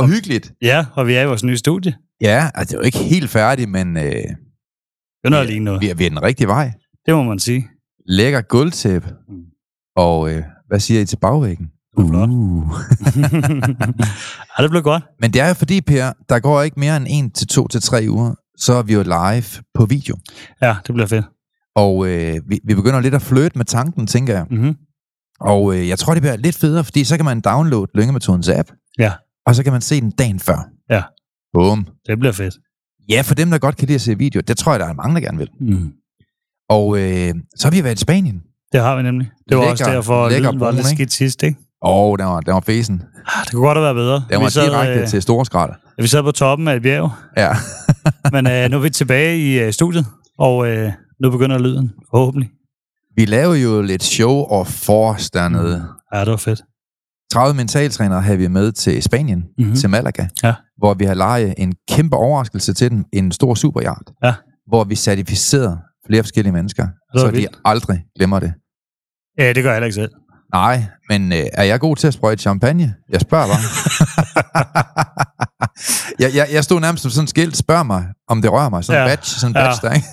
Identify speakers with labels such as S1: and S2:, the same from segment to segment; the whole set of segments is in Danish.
S1: hvor hyggeligt.
S2: Ja, og vi er i vores nye studie.
S1: Ja, altså det er jo ikke helt færdigt, men øh,
S2: Det er lige noget.
S1: vi, er, vi er den rigtige vej.
S2: Det må man sige.
S1: Lækker gulvtæppe.
S2: Mm.
S1: Og øh, hvad siger I til bagvæggen?
S2: Det flot.
S1: Uh.
S2: ja, det blev godt.
S1: Men det er jo fordi, Per, der går ikke mere end en til to til tre uger, så er vi jo live på video.
S2: Ja, det bliver fedt.
S1: Og øh, vi, vi begynder lidt at flytte med tanken, tænker jeg.
S2: Mm-hmm.
S1: Og øh, jeg tror, det bliver lidt federe, fordi så kan man downloade Lyngemetodens app,
S2: Ja,
S1: og så kan man se den dagen før.
S2: Ja.
S1: Bum.
S2: det bliver fedt.
S1: Ja, for dem, der godt kan lide at se video, det tror jeg, der er mange, der gerne vil.
S2: Mm.
S1: Og øh, så har vi været i Spanien.
S2: Det har vi nemlig. Det var
S1: Lækker-
S2: også derfor, at lyden var lidt skidt sidst, ikke?
S1: Og den var, den var fesen.
S2: Ah, Det kunne godt have været bedre.
S1: Den var
S2: vi, sad,
S1: direkte
S2: øh,
S1: til store skrætter.
S2: vi sad på toppen af et bjerg,
S1: Ja.
S2: men øh, nu er vi tilbage i øh, studiet, og øh, nu begynder lyden, forhåbentlig.
S1: vi lavede jo lidt show og force dernede.
S2: Ja, det var fedt.
S1: 30 mentaltrænere havde vi med til Spanien,
S2: Mhm.
S1: mm-hmm. til Malaga,
S2: Ja.
S1: hvor vi har lejet en kæmpe overraskelse til dem, en stor superjagt,
S2: Ja.
S1: hvor vi certificerede flere forskellige mennesker, så de
S2: vildt.
S1: aldrig glemmer det.
S2: Ja, det gør jeg heller ikke selv.
S1: Nej, men øh, er jeg god til at sprøjte champagne? Jeg spørger bare. jeg, jeg, jeg stod nærmest som sådan et skilt, spørg mig, om det rører mig. Sådan en
S2: Ja.
S1: badge, sådan en
S2: Ja.
S1: badge der, ikke?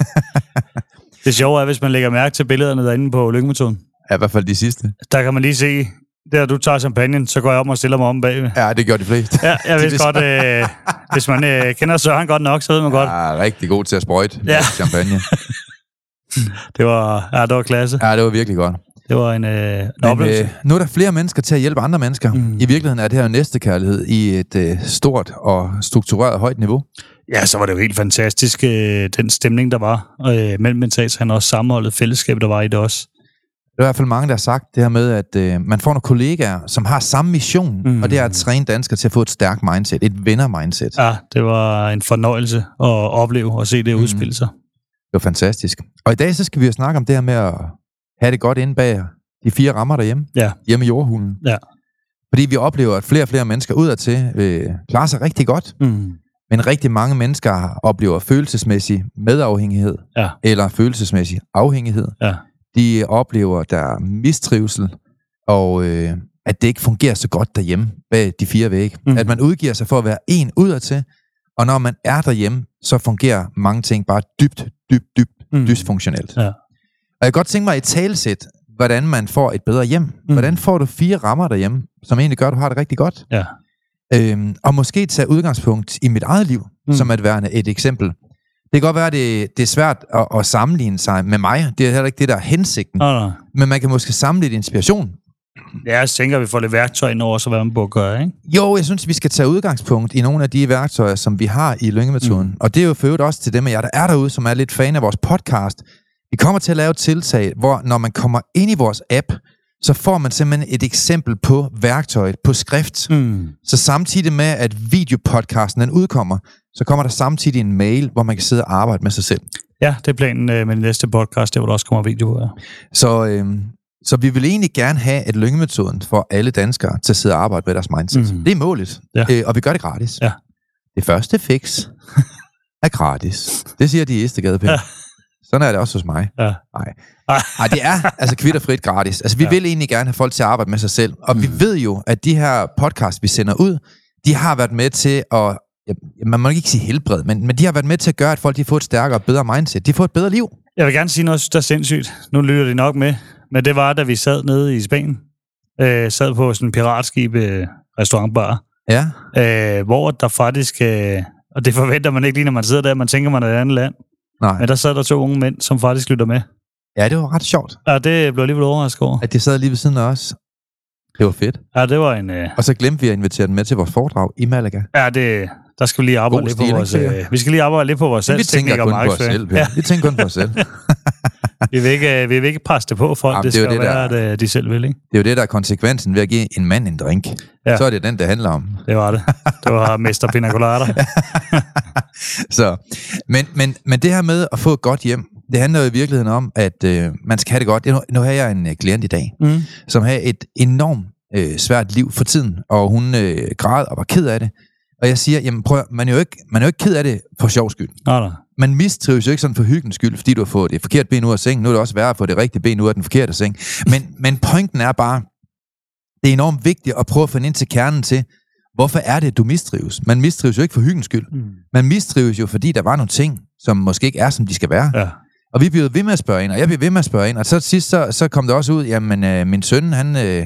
S2: Det sjove er, hvis man lægger mærke til billederne derinde på lykkemetode,
S1: Ja, i hvert fald de sidste.
S2: der kan man lige se, der du tager champagnen, så går jeg om og stiller mig om bagved.
S1: Ja, det gør de fleste.
S2: Ja, jeg
S1: vil-
S2: godt, øh, hvis man øh, kender Søren godt nok, så ved man godt.
S1: Jeg er rigtig god til at sprøjte
S2: Ja.
S1: ja. champagne.
S2: Det var, ja, det var klasse.
S1: Ja, det var virkelig godt.
S2: Det var en, øh, en
S1: Men,
S2: oplevelse.
S1: øh, nu er der flere mennesker til at hjælpe andre mennesker.
S2: Mm.
S1: I virkeligheden er det her næstekærlighed i et øh, stort og struktureret højt niveau.
S2: Ja, så var det jo helt fantastisk, øh, den stemning, der var øh, mellem Mentats, han også sammenholdet fællesskab, der var i det også.
S1: Der er i hvert fald mange, der har sagt det her med, at øh, man får nogle kollegaer, som har samme mission,
S2: Mm.
S1: og det er at træne danskere til at få et stærkt mindset, et vinder-mindset. Ja.
S2: Ja, det var en fornøjelse at opleve og se det
S1: Mm.
S2: udspille sig.
S1: Det var fantastisk. Og i dag så skal vi jo snakke om det her med at have det godt inde bag de fire rammer derhjemme,
S2: Ja.
S1: hjemme i jordhulen.
S2: Ja.
S1: Fordi vi oplever, at flere og flere mennesker udadtil øh, klarer sig rigtig godt,
S2: Mm.
S1: men rigtig mange mennesker oplever følelsesmæssig medafhængighed,
S2: Ja.
S1: eller følelsesmæssig afhængighed.
S2: Ja.
S1: De oplever, der er mistrivsel, og øh, at det ikke fungerer så godt derhjemme bag de fire vægge. Mm. At man udgiver sig for at være en udadtil, og når man er derhjemme, så fungerer mange ting bare dybt, dybt, dybt
S2: Mm.
S1: dysfunktionelt.
S2: Ja.
S1: Og jeg kan godt tænke mig i talsæt, hvordan man får et bedre hjem. Mm. Hvordan får du fire rammer derhjemme, som egentlig gør, at du har det rigtig godt?
S2: Ja.
S1: Øhm, og måske tage udgangspunkt i mit eget liv,
S2: mm.
S1: som at være et eksempel. Det kan godt være, at det, det er svært at, at sammenligne sig med mig. Det er heller ikke det, der er hensigten.
S2: Nå, nå.
S1: Men man kan måske samle lidt inspiration.
S2: Ja, jeg tænker, at vi får lidt værktøj ind over, så hvad man burde gøre, ikke?
S1: Jo, jeg synes, vi skal tage udgangspunkt i nogle af de værktøjer, som vi har i Lyngemetoden. Mm. Og det er jo for også til dem af jer, der er derude, som er lidt fan af vores podcast. Vi kommer til at lave et tiltag, hvor når man kommer ind i vores app, så får man simpelthen et eksempel på værktøjet på skrift.
S2: Mm.
S1: Så samtidig med, at videopodcasten den udkommer, så kommer der samtidig en mail, hvor man kan sidde og arbejde med sig selv.
S2: Ja, det er planen øh, med den næste podcast, der hvor der også kommer video. Ja.
S1: Så, øhm, så vi vil egentlig gerne have et lyngemetoden for alle danskere til at sidde og arbejde med deres mindset. Mm. Det er målet,
S2: Ja.
S1: øh, og vi gør det gratis.
S2: Ja.
S1: Det første fix er gratis. Det siger de i Estegade,
S2: ja.
S1: Sådan er det også hos mig.
S2: Ja.
S1: Nej.
S2: Ej.
S1: Nej, det er altså kvitterfrit gratis. Altså, vi
S2: Ja.
S1: vil egentlig gerne have folk til at arbejde med sig selv. Og mm. vi ved jo, at de her podcast, vi sender ud, de har været med til at... ja, Man må ikke sige helbred, men, men de har været med til at gøre, at folk de får et stærkere og bedre mindset. De får et bedre liv.
S2: Jeg vil gerne sige noget, der er sindssygt. Nu lytter de nok med. Men det var, da vi sad nede i Spanien. Øh, sad på sådan en piratskib øh, restaurantbar.
S1: Ja.
S2: Øh, hvor der faktisk... Øh, Og det forventer man ikke lige, når man sidder der, man tænker, man er i et andet land.
S1: Nej.
S2: Men der sad der to unge mænd, som faktisk lytter med.
S1: Ja, det var ret sjovt,
S2: Ja, det blev alligevel overrasket over.
S1: at de sad lige ved siden af os. Det var fedt.
S2: Ja, det var en... Øh,
S1: Og så glemte vi at invitere dem med til vores foredrag i Malaga.
S2: ja, det, der skal vi lige arbejde
S1: God
S2: lidt
S1: stil,
S2: på vores... Øh, vi skal lige arbejde lidt på vores
S1: vi tænker kun på os
S2: markedsføring.
S1: selv.
S2: Ja,
S1: Vi tænker kun på os selv.
S2: vi vil ikke, øh, vi vil ikke presse det på folk.
S1: Jamen,
S2: det
S1: det
S2: skal
S1: det,
S2: være,
S1: der-
S2: at øh, de selv vil, ikke?
S1: Det er jo det, der er konsekvensen ved at give en mand en drink.
S2: Ja.
S1: Så er det den, det handler om.
S2: Det var det. Det var Mester Pina Colada.
S1: Så, men, men, men det her med at få et godt hjem, det handler jo i virkeligheden om, at øh, man skal have det godt. Nu, nu har jeg en øh, klient i dag,
S2: Mm.
S1: som har et enormt øh, svært liv for tiden, og hun øh, græd og var ked af det. Og jeg siger, jamen prøv, man er, jo ikke, man er jo ikke ked af det for sjov skyld.
S2: Nå, da.
S1: Man mistrives jo ikke sådan for hyggens skyld, fordi du har fået det forkerte ben ud af sengen. Nu er det også værre at få det rigtige ben ud af den forkerte seng. Men, men pointen er bare, det er enormt vigtigt at prøve at finde ind til kernen til, hvorfor er det, du mistrives? Man mistrives jo ikke for hyggens skyld.
S2: Mm.
S1: Man mistrives jo, fordi der var nogle ting, som måske ikke er, som de skal være.
S2: Ja.
S1: Og vi bliver ved med at spørge ind, og jeg bliver ved med at spørge ind. Og så sidst, så, så kom det også ud, jamen øh, min søn, han, øh,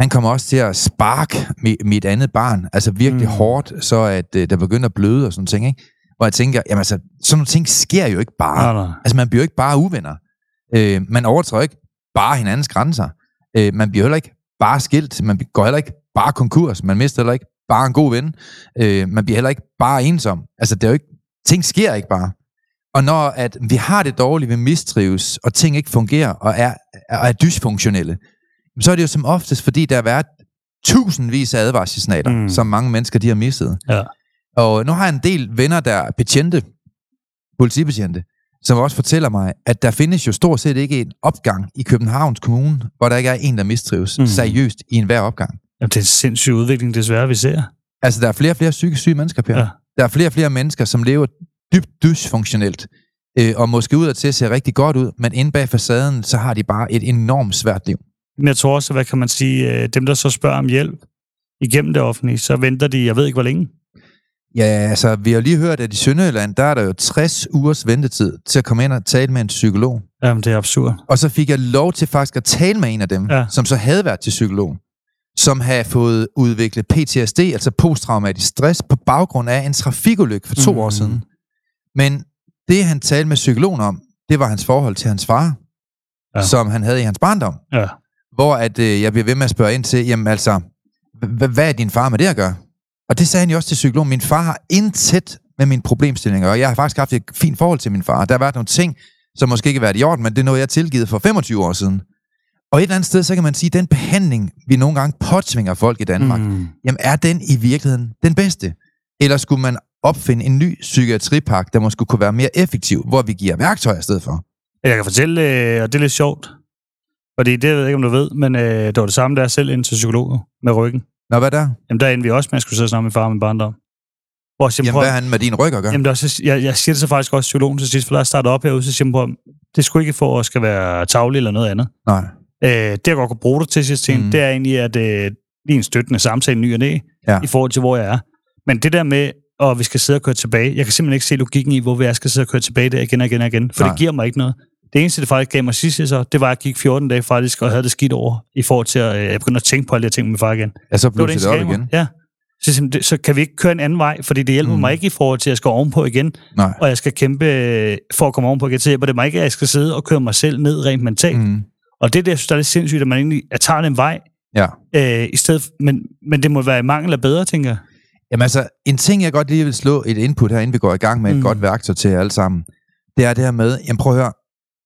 S1: han kommer også til at sparke mit, mit andet barn, altså virkelig
S2: Mm.
S1: hårdt, så at øh, der begynder at bløde og sådan ting, ikke? Hvor jeg tænker, jamen altså, sådan nogle ting sker jo ikke bare.
S2: Nå, da.
S1: Altså, man bliver jo ikke bare uvenner. Øh, man overtræder ikke bare hinandens grænser. Øh, man bliver heller ikke bare skilt. Man går heller ikke bare konkurs. Man mister heller ikke bare en god ven. Øh, man bliver heller ikke bare ensom. Altså, det er jo ikke, ting sker ikke bare. Og når at vi har det dårligt, vi mistrives, og ting ikke fungerer, og er, og er dysfunktionelle, så er det jo som oftest, fordi der har været tusindvis af advarselssignaler,
S2: Mm.
S1: som mange mennesker de har mistet.
S2: Ja.
S1: Og nu har jeg en del venner, der er betjente, politibetjente, som også fortæller mig, at der findes jo stort set ikke en opgang i Københavns Kommune, hvor der ikke er en, der mistrives
S2: Mm.
S1: seriøst i enhver opgang.
S2: Jamen, det er en sindssyg udvikling, desværre, vi ser.
S1: Altså, der er flere og flere psykisk syge mennesker, Per.
S2: Ja.
S1: Der er flere og flere mennesker, som lever dybt dysfunktionelt, øh, og måske ud til at se rigtig godt ud, men inde bag facaden, så har de bare et enormt svært liv.
S2: Men jeg tror også, hvad kan man sige, øh, dem, der så spørger om hjælp igennem det offentlige, så venter de, jeg ved ikke hvor længe.
S1: Ja, altså, vi har lige hørt, at i Sønderjylland, der er der jo 60 ugers ventetid til at komme ind og tale med en psykolog.
S2: Jamen, det er absurd.
S1: Og så fik jeg lov til faktisk at tale med en af dem,
S2: Ja.
S1: som så havde været til psykolog, som havde fået udviklet PTSD, altså posttraumatisk stress, på baggrund af en trafikulykke for to mm. år siden. Men det, han talte med psykologen om, det var hans forhold til hans far,
S2: Ja.
S1: som han havde i hans barndom.
S2: Ja.
S1: Hvor at, øh, jeg bliver ved med at spørge ind til, jamen altså, hvad er din far med det at gøre? Og det sagde han jo også til psykologen. Min far har intet med min problemstillinger, og jeg har faktisk haft et fint forhold til min far. Der har været nogle ting, som måske ikke har været i orden, men det er noget, jeg tilgivet for 25 år siden. Og et eller andet sted, så kan man sige, at den behandling, vi nogle gange påtvinger folk i Danmark. Mm. jamen er den i virkeligheden den bedste? Eller skulle man opfinde en ny psykiatripak, der måske kunne være mere effektiv, hvor vi giver værktøjer i stedet for?
S2: Jeg kan fortælle, øh, og det er lidt sjovt, fordi det ved jeg ikke, om du ved, men øh, det var det samme, der er selv ind til psykolog med ryggen.
S1: Nå, hvad der?
S2: Jamen, der endte vi også med at skulle sidde sammen med far og min barndom. Hvor jeg
S1: Jamen,
S2: prøv,
S1: hvad han med din ryg at gøre?
S2: jamen, der er så, jeg, jeg siger det så faktisk også psykologen til sidst, for der starter op herude, så siger prøv, det skulle ikke for at skal være tavlig eller noget andet.
S1: Nej.
S2: Øh, det, jeg godt kunne bruge dig til sidst. Mm. det er egentlig, at øh, lige en støttende samtale ny og næ,
S1: Ja.
S2: i forhold til, hvor jeg er. Men det der med, at vi skal sidde og køre tilbage, jeg kan simpelthen ikke se logikken i, hvor jeg skal sidde og køre tilbage der igen og igen og igen, for Nej. Det giver mig ikke noget. Det eneste, det faktisk gav mig sidst, så, det var, at jeg gik 14 dage faktisk, og havde det skidt over, i forhold til, at øh, jeg begyndte at tænke på alle de her ting med min far igen.
S1: Ja, så
S2: var det
S1: det op
S2: mig.
S1: igen.
S2: Ja. Så, det- så kan vi ikke køre en anden vej, fordi det hjælper mm. Mig ikke i forhold til, at jeg skal ovenpå igen,
S1: Nej.
S2: og jeg skal kæmpe øh, for at komme ovenpå igen. Så hjælper det mig ikke, at jeg skal sidde og køre mig selv ned rent mentalt. Mm. Og det er det, jeg synes, der er lidt sindssygt, at man egentlig at tager den vej,
S1: Ja.
S2: øh, i stedet, men, men det må være i mangel af bedre, tænker jeg.
S1: Jamen altså, en ting, jeg godt lige vil slå et input her, inden vi går i gang med et
S2: Mm.
S1: mm. godt værktøj til jer alle sammen, det er det her med, jamen prøv at høre,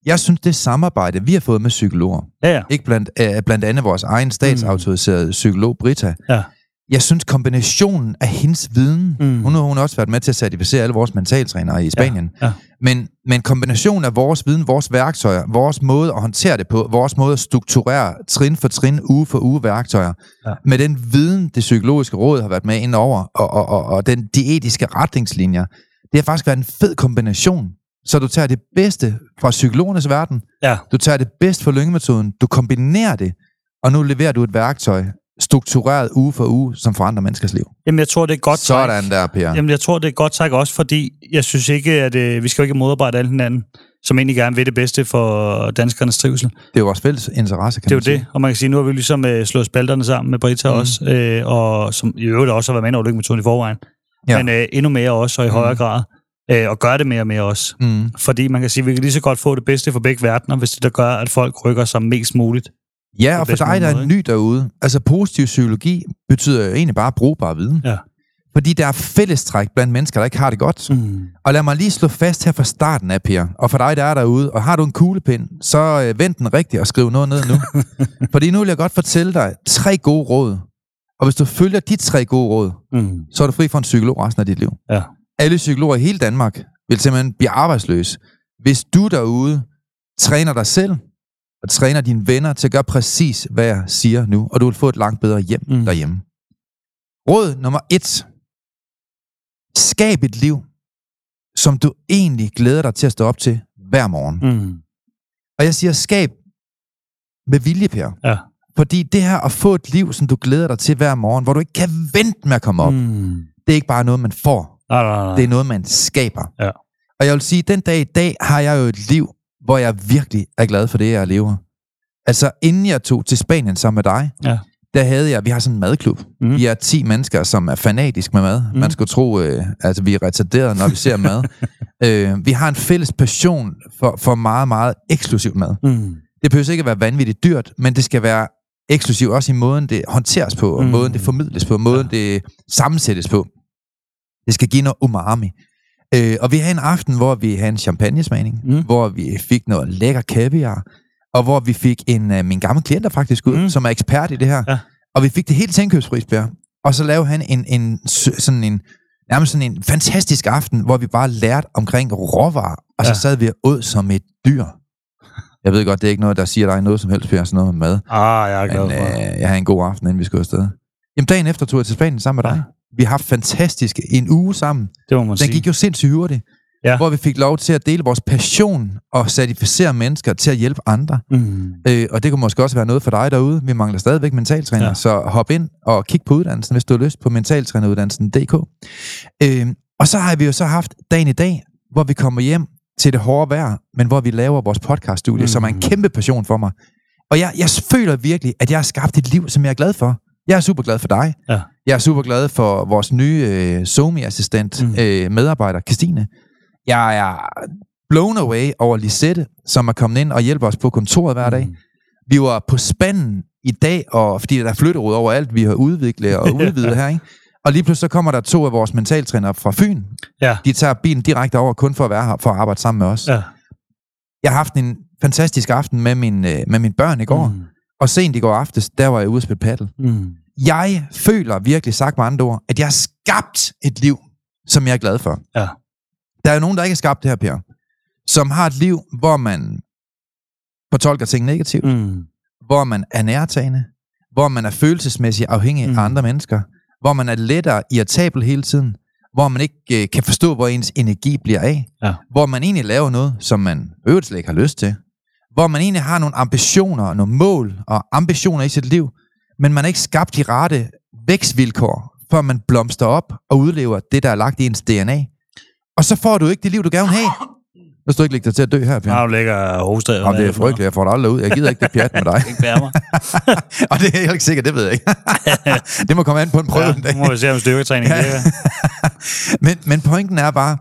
S1: jeg synes, det samarbejde, vi har fået med psykologer,
S2: Ja, ja.
S1: ikke blandt, øh, blandt andet vores egen statsautoriserede psykolog, Brita,
S2: Ja.
S1: Jeg synes, kombinationen af hendes viden,
S2: Mm.
S1: hun har hun har også været med til at certificere alle vores mentaltrænere i Spanien,
S2: ja.
S1: Men, men kombinationen af vores viden, vores værktøjer, vores måde at håndtere det på, vores måde at strukturere trin for trin, uge for uge værktøjer,
S2: Ja.
S1: ja. med den viden, det psykologiske råd har været med ind over, og, og, og, og den, de etiske retningslinjer, det har faktisk været en fed kombination. Så du tager det bedste fra psykologernes verden,
S2: Ja.
S1: du tager det bedste fra lyngemetoden, du kombinerer det, og nu leverer du et værktøj, struktureret uge for uge, som forandrer menneskers liv.
S2: Jamen, jeg tror, det er godt.
S1: Sådan der, Per.
S2: Jamen, jeg tror, det er godt træk også, fordi jeg synes ikke, at øh, vi skal jo ikke modarbejde alle hinanden, som egentlig gerne vil det bedste for danskernes trivsel.
S1: Det er jo vores fælles interesse, kan
S2: Det er
S1: man
S2: jo
S1: sige.
S2: det, og man kan sige, nu har vi ligesom øh, slået spalterne sammen med Brita mm. Også, øh, og som i øvrigt også har været med over metoden i forvejen. Ja. Men øh, endnu mere også, og i
S1: Mm.
S2: højere grad. Øh, og gør det mere og mere også.
S1: Mm.
S2: Fordi man kan sige, at vi kan lige så godt få det bedste for begge verdener, hvis det der gør, at folk rykker sig mest muligt.
S1: Ja, og for dig, der er ny derude, altså positiv psykologi betyder jo egentlig bare brugbar viden.
S2: Ja.
S1: Fordi der er fællestræk blandt mennesker, der ikke har det godt.
S2: Mm.
S1: Og lad mig lige slå fast her fra starten af, Per. Og for dig, der er derude, og har du en kuglepind, så øh, vend den rigtigt og skriv noget ned nu. Fordi nu vil jeg godt fortælle dig tre gode råd. Og hvis du følger de tre gode råd,
S2: Mm.
S1: så er du fri for en psykolog resten af dit liv.
S2: Ja.
S1: Alle psykologer i hele Danmark vil simpelthen blive arbejdsløse, hvis du derude træner dig selv og træner dine venner til at gøre præcis, hvad jeg siger nu, og du vil få et langt bedre hjem
S2: Mm.
S1: mm. derhjemme. Råd nummer et. Skab et liv, som du egentlig glæder dig til at stå op til hver morgen.
S2: Mm.
S1: Og jeg siger skab med vilje, Per.
S2: Ja.
S1: Fordi det her at få et liv, som du glæder dig til hver morgen, hvor du ikke kan vente med at komme op,
S2: Mm.
S1: det er ikke bare noget, man får.
S2: Nej, nej, nej.
S1: Det er noget, man skaber.
S2: Ja.
S1: Og jeg vil sige, den dag i dag har jeg jo et liv, hvor jeg virkelig er glad for det, jeg lever. Altså, inden jeg tog til Spanien sammen med dig,
S2: Ja.
S1: der havde jeg, vi har sådan en madklub.
S2: Mm.
S1: Vi er 10 mennesker, som er fanatisk med mad.
S2: Mm.
S1: Man skulle tro, øh, altså vi er retarderede, når vi ser mad. øh, vi har en fælles passion for, for meget, meget eksklusiv mad.
S2: Mm.
S1: Det behøver ikke at være vanvittigt dyrt, men det skal være eksklusivt også i måden, det håndteres på, og
S2: Mm.
S1: måden, det formidles på, måden, ja. det sammensættes på. Det skal give noget umami. Øh, og vi havde en aften, hvor vi havde en champagnesmagning,
S2: Mm.
S1: hvor vi fik noget lækker kaviar, og hvor vi fik en af mine gamle klienter faktisk ud,
S2: Mm.
S1: som er ekspert i det her.
S2: Ja.
S1: Og vi fik det helt til indkøbspris, Per. Og så lavede han en, en, sådan en, nærmest sådan en fantastisk aften, hvor vi bare lærte omkring råvarer, og så
S2: Ja.
S1: sad vi åd som et dyr. Jeg ved godt, det er ikke noget, der siger dig noget som helst, Per, sådan noget med mad.
S2: Ah, jeg er glad
S1: Men
S2: for.
S1: øh, jeg havde en god aften, inden vi skulle afsted. Jamen, dagen efter tog jeg til Spanien sammen med dig. Vi har haft fantastisk en uge sammen.
S2: det må man
S1: Den
S2: sige.
S1: gik jo sindssygt hurtigt.
S2: Ja.
S1: Hvor vi fik lov til at dele vores passion og certificere mennesker til at hjælpe andre.
S2: Mm.
S1: Øh, og det kunne måske også være noget for dig derude. Vi mangler stadigvæk mentaltræner,
S2: Ja.
S1: ja. så hop ind og kig på uddannelsen, hvis du har lyst på mentaltræneruddannelsen.dk. Øh, og så har vi jo så haft dagen i dag, hvor vi kommer hjem til det hårde vejr, men hvor vi laver vores podcaststudie, mm. som er en
S2: Mm.
S1: kæmpe passion for mig. Og jeg, jeg føler virkelig, at jeg har skabt et liv, som jeg er glad for. Jeg er super glad for dig.
S2: Ja.
S1: Jeg er super glad for vores nye øh, Somi-assistent,
S2: Mm.
S1: øh, medarbejder, Christine. Jeg er blown away over Lisette, som er kommet ind og hjælper os på kontoret hver dag.
S2: Mm.
S1: Vi var på spanden i dag, og fordi der er flytterod over alt, vi har udviklet og udvidet her, ikke? Og lige pludselig så kommer der to af vores mentaltrænere fra Fyn.
S2: Ja.
S1: De tager bilen direkte over, kun for at være her, for at arbejde sammen med os.
S2: Ja.
S1: Jeg har haft en fantastisk aften med, min, øh, med mine børn i går, mm. Og sent i går aftes, der var jeg ude at spille paddle.
S2: Mm.
S1: Jeg føler virkelig sagt med andre ord, at jeg har skabt et liv, som jeg er glad for.
S2: Ja.
S1: Der er jo nogen, der ikke har skabt det her, Per, som har et liv, hvor man fortolker ting negativt,
S2: Mm.
S1: hvor man er nærtagende, hvor man er følelsesmæssigt afhængig
S2: mm.
S1: af andre mennesker, hvor man er lettere irritabel hele tiden, hvor man ikke øh, kan forstå, hvor ens energi bliver af,
S2: Ja.
S1: hvor man egentlig laver noget, som man øvrigt slet ikke har lyst til, hvor man egentlig har nogle ambitioner, og nogle mål og ambitioner i sit liv, men man har ikke skabt de rette vækstvilkår, før man blomster op og udlever det, der er lagt i ens DNA. Og så får du ikke det liv, du gerne vil have. Hvis du ikke ligger dig til at dø her, Per.
S2: Har du lækker hoster?
S1: Jamen, det er frygteligt, jeg får dig aldrig ud. Jeg gider ikke det pjat med dig.
S2: Ikke bære mig.
S1: og det er jeg heller ikke sikkert, det ved jeg ikke. det må komme an på en prøve
S2: Ja,
S1: en dag.
S2: nu må vi se, om styrketræning
S1: Ja. men, men pointen er bare,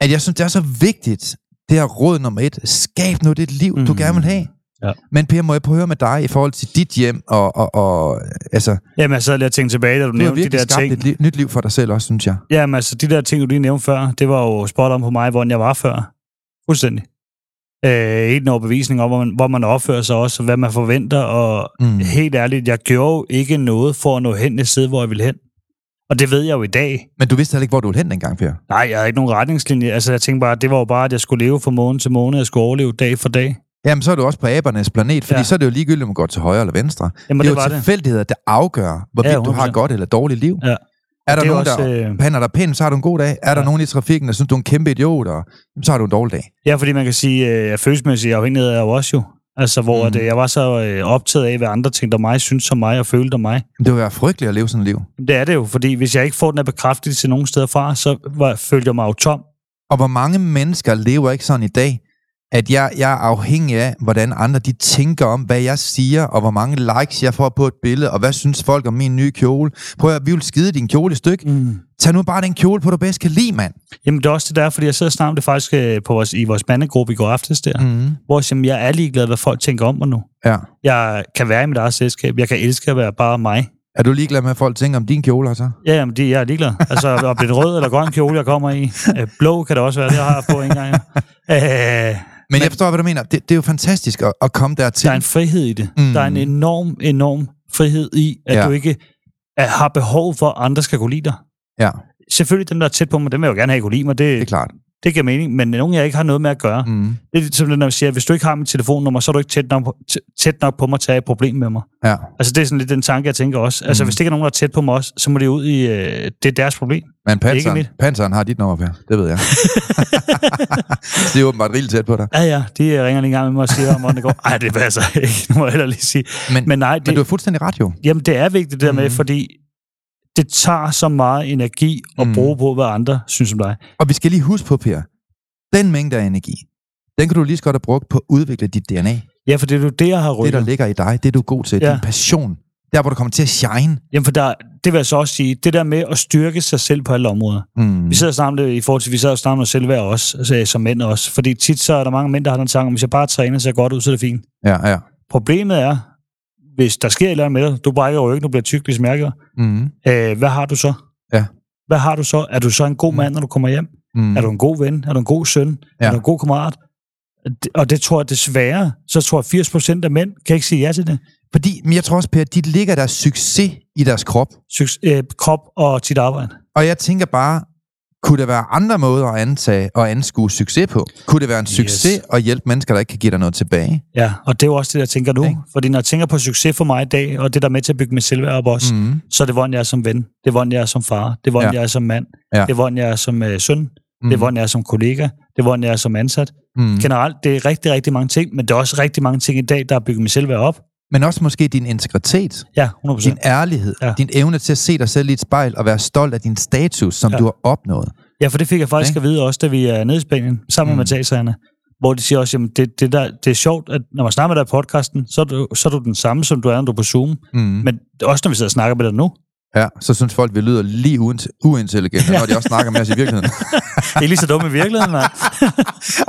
S1: at jeg synes, det er så vigtigt, det her råd nummer et. Skab nu det liv, mm. du gerne vil have.
S2: Ja.
S1: Men Per, må jeg prøve at høre med dig i forhold til dit hjem, og, og, og altså,
S2: Jamen, jeg sad lige og tænkte tilbage, da du
S1: du
S2: nævnte de der ting.
S1: et liv, nyt liv for dig selv også, synes jeg.
S2: Jamen, altså, de der ting, du lige nævnte før, det var jo spot om på mig, hvordan jeg var før. Fuldstændig. Øh, helt en overbevisning om, hvor man, hvor man opfører sig også, og hvad man forventer, og
S1: Mm.
S2: helt ærligt, jeg gjorde jo ikke noget for at nå hen et sted, hvor jeg ville hen. Og det ved jeg jo i dag.
S1: Men du vidste heller ikke, hvor du ville hen dengang, Per.
S2: Nej, jeg havde ikke nogen retningslinje. Altså, jeg tænkte bare, det var jo bare, at jeg skulle leve fra måned til måned, jeg skulle overleve dag for dag.
S1: Jamen, så er du også på abernes planet, fordi ja. Så er det jo ligegyldigt, om man går til højre eller venstre.
S2: Jamen,
S1: det er
S2: det
S1: jo
S2: var
S1: tilfældigheder, der afgør, hvorvidt
S2: Ja,
S1: du har
S2: 100%.
S1: godt eller dårligt liv.
S2: Ja.
S1: Er der
S2: er
S1: nogen,
S2: også,
S1: der
S2: øh,
S1: pander dig pænt, så har du en god dag. Er der
S2: Ja.
S1: nogen i trafikken, der synes, du er en kæmpe idiot, og jamen, så har du en dårlig dag.
S2: Ja, fordi man kan sige, at øh, følelsesmæssig afhængighed er jo også jo. Altså, hvor
S1: Mm.
S2: at, øh, jeg var så øh, optaget af, hvad andre tænkte om mig, synes om mig og følte om mig.
S1: Det vil være frygteligt at leve sådan et liv.
S2: Det er det jo, fordi hvis jeg ikke får den her bekræftelse nogen steder fra, så var, følte jeg mig jo tom.
S1: Og hvor mange mennesker lever ikke sådan i dag, at jeg, jeg er afhængig af, hvordan andre de tænker om, hvad jeg siger, og hvor mange likes jeg får på et billede, og hvad synes folk om min nye kjole. Prøv at vi vil skide din kjole et stykke.
S2: Mm.
S1: Tag nu bare den kjole på, du bedst kan lide, mand.
S2: Jamen, det er også det der, fordi jeg sidder og snakker det faktisk øh, på vores, i vores bandegruppe i går aftes der, mm. Hvor jeg, siger, jeg er ligeglad, hvad folk tænker om mig nu.
S1: Ja.
S2: Jeg kan være i mit eget selskab. Jeg kan elske at være bare mig.
S1: Er du ligeglad med, hvad folk tænker om din kjole, så?
S2: Ja, jamen, det, jeg er ligeglad. Altså, om det er en rød eller grøn kjole, jeg kommer i. Øh, blå kan det også være, det har jeg haft på en gang. Øh,
S1: Men, Men jeg forstår, hvad du mener. Det, det er jo fantastisk at, at komme dertil.
S2: der er en frihed i det.
S1: Mm.
S2: Der er en enorm, enorm frihed i, at
S1: Ja.
S2: du ikke er, har behov for, at andre skal kunne lide dig.
S1: Ja,
S2: Selvfølgelig dem, der er tæt på mig, dem vil jeg jo gerne have, kunne lide mig. Det,
S1: det er klart.
S2: Det giver mening. Men nogen, jeg ikke har noget med at gøre. Mm.
S1: Mm.
S2: Det er simpelthen, når man siger, at hvis du ikke har mit telefonnummer, så er du ikke tæt nok, på- tæ- tæt nok på mig til at have et problem med mig.
S1: Ja.
S2: Altså, det er sådan lidt den tanke, jeg tænker også. Altså,
S1: Mm.
S2: hvis det ikke er nogen, der er tæt på mig også, så må det ud i... Øh, det er deres problem.
S1: Men panseren, har dit nummer, Per. Det ved jeg. det er åbenbart rigeligt tæt på dig.
S2: Ja, ja, de ringer lige en gang med mig og siger, om det går. Ej, det passer ikke, nu må jeg heller lige sige.
S1: Men,
S2: Men nej, det,
S1: men du er fuldstændig ret jo.
S2: jamen, det er vigtigt det der med,
S1: Mhm.
S2: fordi det tager så meget energi at
S1: Mhm.
S2: bruge på, hvad andre synes om dig.
S1: Og vi skal lige huske på, Per, den mængde af energi, den kan du lige så godt have brugt på at udvikle dit DNA.
S2: Ja, for det er jo det, jeg har
S1: Det, der
S2: rykket.
S1: ligger i dig, det er du god til.
S2: Ja.
S1: Din passion. Der, hvor du kommer til at shine.
S2: Jamen, for der, det vil jeg så også sige, det der med at styrke sig selv på alle områder.
S1: Mm.
S2: Vi sidder og om det i forhold til, vi sidder og snakker om os selv hver også, altså, som mænd også. Fordi tit så er der mange mænd, der har den tanke, om hvis jeg bare træner, så godt ud, så er det fint.
S1: Ja, ja.
S2: Problemet er, hvis der sker et eller andet med dig, du brækker ryggen, du bliver tyk, jeg gør,
S1: Mm.
S2: øh, hvad har du så?
S1: Ja.
S2: Hvad har du så? Er du så en god mand, når du kommer hjem?
S1: Mm.
S2: Er du en god ven? Er du en god søn?
S1: Ja.
S2: Er du en god kammerat? Og det tror jeg desværre, så tror jeg 80 procent af mænd kan ikke sige ja til det.
S1: Fordi, men jeg tror også, Per, de ligger deres succes i deres krop.
S2: Suc- øh, krop og dit arbejde.
S1: Og jeg tænker bare, kunne der være andre måder at antage og anskue succes på? Kunne det være en succes
S2: Yes.
S1: at hjælpe mennesker, der ikke kan give dig noget tilbage?
S2: Ja, og det er jo også det, jeg tænker nu.
S1: Ikke?
S2: Fordi når jeg tænker på succes for mig i dag, og det der er med til at bygge mit selvværd op også, mm.
S1: Mm.
S2: så er det, hvordan jeg er som ven. Det er, hvordan jeg er som far. Det er, hvordan
S1: Ja.
S2: jeg er som mand.
S1: Ja.
S2: Det er, hvordan jeg er som øh, søn.
S1: Mm.
S2: Det er, hvordan jeg er som kollega. Det er, hvordan jeg er som ansat.
S1: Mm.
S2: Generelt, det er rigtig, rigtig mange ting, men det er også rigtig mange ting i dag, der har bygget mit selvværd op.
S1: Men også måske din integritet,
S2: Ja, 100%.
S1: din ærlighed,
S2: Ja.
S1: din evne til at se dig selv i et spejl og være stolt af din status, som
S2: Ja.
S1: du har opnået.
S2: Ja, for det fik jeg faktisk
S1: Ikke?
S2: at vide også, da vi er nede i Spanien, sammen
S1: Mm.
S2: med Mathiaserne, hvor de siger også, at det, det, der, det er sjovt, at når man snakker med dig i podcasten, så er, du, så er du den samme, som du er, når du er på Zoom.
S1: Mm.
S2: Men også når vi sidder og snakker med dig nu.
S1: Ja, så synes folk, vi lyder lige uint- uintelligente, når de også snakker med os i virkeligheden.
S2: Det er lige så dumt i virkeligheden, mand.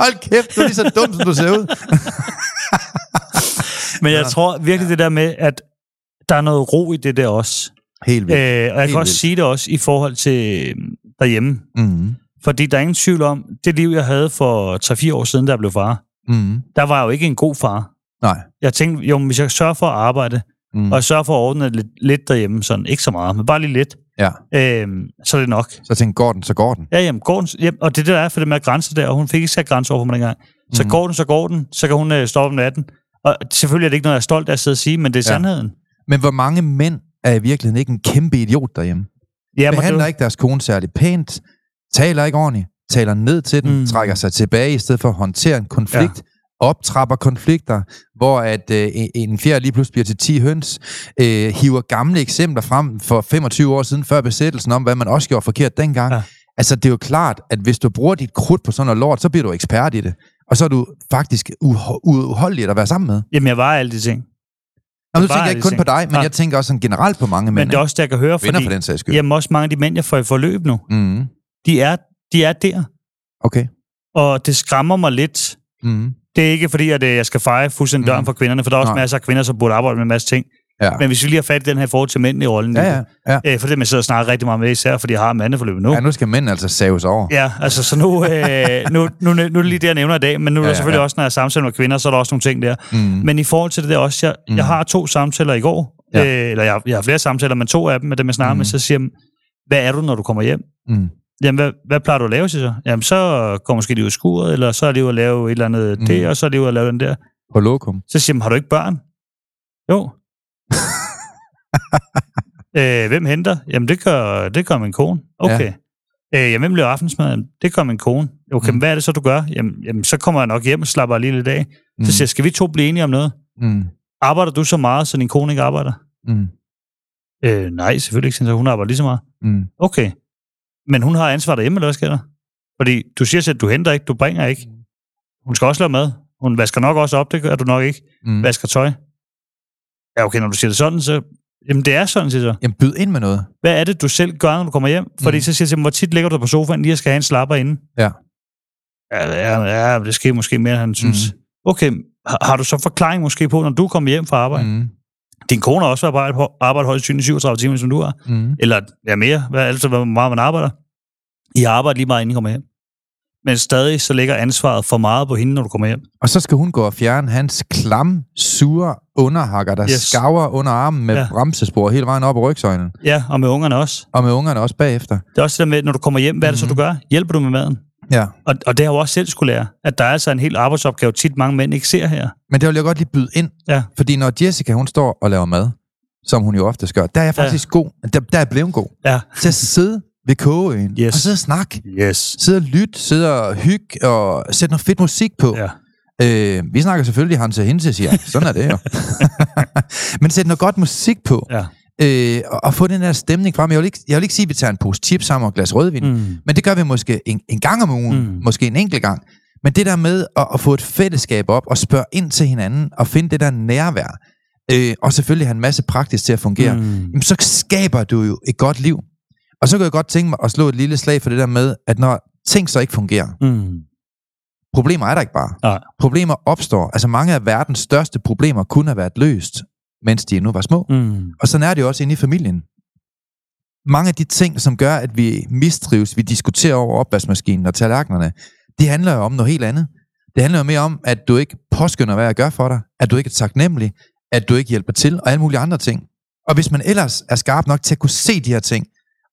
S1: Hold kæft, du er lige så dum, som du ser ud.
S2: Men jeg tror virkelig det der med, at der er noget ro i det der også.
S1: Helt vildt.
S2: Øh, og jeg
S1: Helt
S2: kan også
S1: vildt.
S2: sige det også i forhold til øhm, derhjemme.
S1: Mm.
S2: Fordi der er ingen tvivl om, det liv, jeg havde for 3-4 år siden, da jeg blev far,
S1: Mm.
S2: der var jeg jo ikke en god far.
S1: Nej.
S2: Jeg tænkte, jo, hvis jeg sørger for at arbejde,
S1: Mm.
S2: og jeg sørger for at ordne lidt, lidt derhjemme, sådan ikke så meget, men bare lige lidt,
S1: Ja.
S2: øhm, så er det nok.
S1: Så tænkte, går den, så går den.
S2: Ja, jamen, går den, jamen, og det der er for det med at grænse der, og hun fik ikke sat grænser over for mig dengang. Så
S1: Mhm.
S2: går den, så går den, så kan hun øh, stoppe om natten. Og selvfølgelig er det ikke noget, jeg er stolt af at sidde og sige, men det er
S1: Ja.
S2: sandheden.
S1: Men hvor mange mænd er i virkeligheden ikke en kæmpe idiot derhjemme?
S2: Ja,
S1: Behandler
S2: det,
S1: ikke deres kone særlig pænt, taler ikke ordentligt, taler ned til den,
S2: Mm.
S1: trækker sig tilbage i stedet for at håndtere en konflikt, ja. optrapper konflikter, hvor at øh, en- fjerde lige pludselig bliver til 10 høns, øh, hiver gamle eksempler frem for 25 år siden før besættelsen om, hvad man også gjorde forkert dengang.
S2: Ja.
S1: Altså, det er jo klart, at hvis du bruger dit krudt på sådan noget lort, så bliver du ekspert i det. Og så er du faktisk uudholdelig at være sammen med.
S2: jamen, jeg var alle de ting.
S1: Og nu tænker jeg ikke kun
S2: ting.
S1: på dig, men
S2: Nej.
S1: jeg tænker også sådan generelt på mange mænd.
S2: Men det er også det, jeg kan høre, fordi
S1: for den sags skyld.
S2: jamen, også mange af de mænd, jeg får i forløb nu,
S1: Mm.
S2: de er, de er der.
S1: Okay.
S2: Og det skræmmer mig lidt.
S1: Mm.
S2: Det er ikke fordi, at øh, jeg skal feje fuldstændig døren
S1: Mhm.
S2: for kvinderne, for der er også
S1: Nej.
S2: masser af kvinder, som burde arbejde med en masse ting.
S1: Ja.
S2: Men hvis vi lige har fat i den her forhold til mændene i rollen,
S1: Ja, ja, ja.
S2: Øh, for det man sidder og snakker rigtig meget med, især fordi jeg har mandeforløbet nu.
S1: Ja, nu skal mænd altså saves over.
S2: Ja, altså så nu, øh, nu, nu, nu er det lige det, jeg nævner i dag, men nu er
S1: Ja,
S2: der
S1: ja,
S2: selvfølgelig
S1: ja.
S2: også, når jeg samtaler med kvinder, så er der også nogle ting der.
S1: Mm.
S2: Men i forhold til det der også, jeg,
S1: Mm.
S2: jeg har to samtaler i går,
S1: Ja.
S2: øh, eller jeg, jeg har flere samtaler, men to af dem med dem, jeg snakker
S1: Mm.
S2: med, så siger jeg, hvad er du, når du kommer hjem?
S1: Mm.
S2: Jamen, hvad, hvad plejer du at lave, siger så? Jamen, så går måske lige ud af skuret, eller så er det jo at lave et eller andet
S1: Mm.
S2: det, og så er det jo at lave den der.
S1: På lokum.
S2: Så siger jeg, har du ikke børn? Jo. øh, hvem henter? Jamen, det gør, det gør min kone. Okay. Ja. Øh, jamen, hvem laver aftensmaden? Det gør min kone. Okay,
S1: Mm.
S2: hvad er det så, du gør? Jamen, jamen, så kommer jeg nok hjem og slapper lige lidt af.
S1: Mm.
S2: Så siger jeg, skal vi to blive enige om noget?
S1: Mm.
S2: Arbejder du så meget, så din kone ikke arbejder?
S1: Mm.
S2: Øh, nej, selvfølgelig ikke, så hun arbejder lige så meget.
S1: Mm.
S2: Okay. Men hun har ansvar derhjemme, eller hvad sker der? Fordi du siger selv, at du henter ikke, du bringer ikke. Hun skal også lave mad. Hun vasker nok også op, det gør du nok ikke.
S1: Mm.
S2: Vasker tøj. Ja, okay, når du siger det sådan, så... Jamen, det er sådan, siger så.
S1: Jamen, byd ind med noget.
S2: Hvad er det, du selv gør, når du kommer hjem? Fordi
S1: Mm.
S2: så siger jeg hvor tit ligger du på sofaen, lige at skal have en slapper inde?
S1: Ja.
S2: Ja, ja, ja det sker måske mere, end han synes. Mm. Okay, har, har du så forklaring måske på, når du kommer hjem fra arbejde? Mm. Din kone har også arbejdet, på- arbejdet højst synligt 37 timer, som du har.
S1: Mm.
S2: Eller ja, mere, hvad, altså hvor meget man arbejder. I arbejder lige meget, inden I kommer hjem. Men stadig så ligger ansvaret for meget på hende, når du kommer hjem.
S1: Og så skal hun gå og fjerne hans klam, sure underhakker, der yes. Skaver under armen med ja.
S2: Ja.
S1: bremsespor hele vejen op i rygsøjlen.
S2: Ja, og med ungerne også.
S1: Og med ungerne også bagefter.
S2: Det er også det der med, når du kommer hjem, hvad er det så, du gør? Hjælper du med maden?
S1: Ja.
S2: Og, og det har jeg jo også selv skulle lære, at der er altså en helt arbejdsopgave, tit mange mænd ikke ser her.
S1: Men det vil jeg godt lige byde ind.
S2: Ja.
S1: Fordi når Jessica, hun står og laver mad, som hun jo ofte gør, der er jeg
S2: Ja.
S1: faktisk god. Der, der er blevet god.
S2: Ja.
S1: Til at sidde ved kogeøen
S2: Yes.
S1: og sidde og snakke.
S2: Yes.
S1: Sidde og lytte, sidde og hygge og sætte noget fedt musik på.
S2: Ja.
S1: Øh, vi snakker selvfølgelig Hans og Hense, siger. Sådan er det jo. Men sætte noget godt musik på.
S2: Ja.
S1: Øh, og, og få den der stemning frem. Jeg vil, ikke, jeg vil ikke sige, at vi tager en pose chips sammen og et glas rødvin. Mm. Men det gør vi måske en, en gang om ugen. Mm. Måske en enkelt gang. Men det der med at, at få et fællesskab op og spørge ind til hinanden og finde det der nærvær. Øh, og selvfølgelig have en masse praktisk til at fungere. Mm. Jamen, så skaber du jo et godt liv. Og så kan jeg godt tænke mig at slå et lille slag for det der med, at når ting så ikke fungerer,
S2: Mm.
S1: problemer er der ikke bare.
S2: Nej.
S1: Problemer opstår. Altså mange af verdens største problemer kunne have været løst, mens de endnu var små.
S2: Mm.
S1: Og sådan er det jo også inde i familien. Mange af de ting, som gør, at vi mistrives, vi diskuterer over opvaskemaskinen og tallerkenerne, det handler jo om noget helt andet. Det handler jo mere om, at du ikke påskynder, hvad jeg gør for dig, at du ikke er taknemmelig, at du ikke hjælper til, og alle mulige andre ting. Og hvis man ellers er skarp nok til at kunne se de her ting,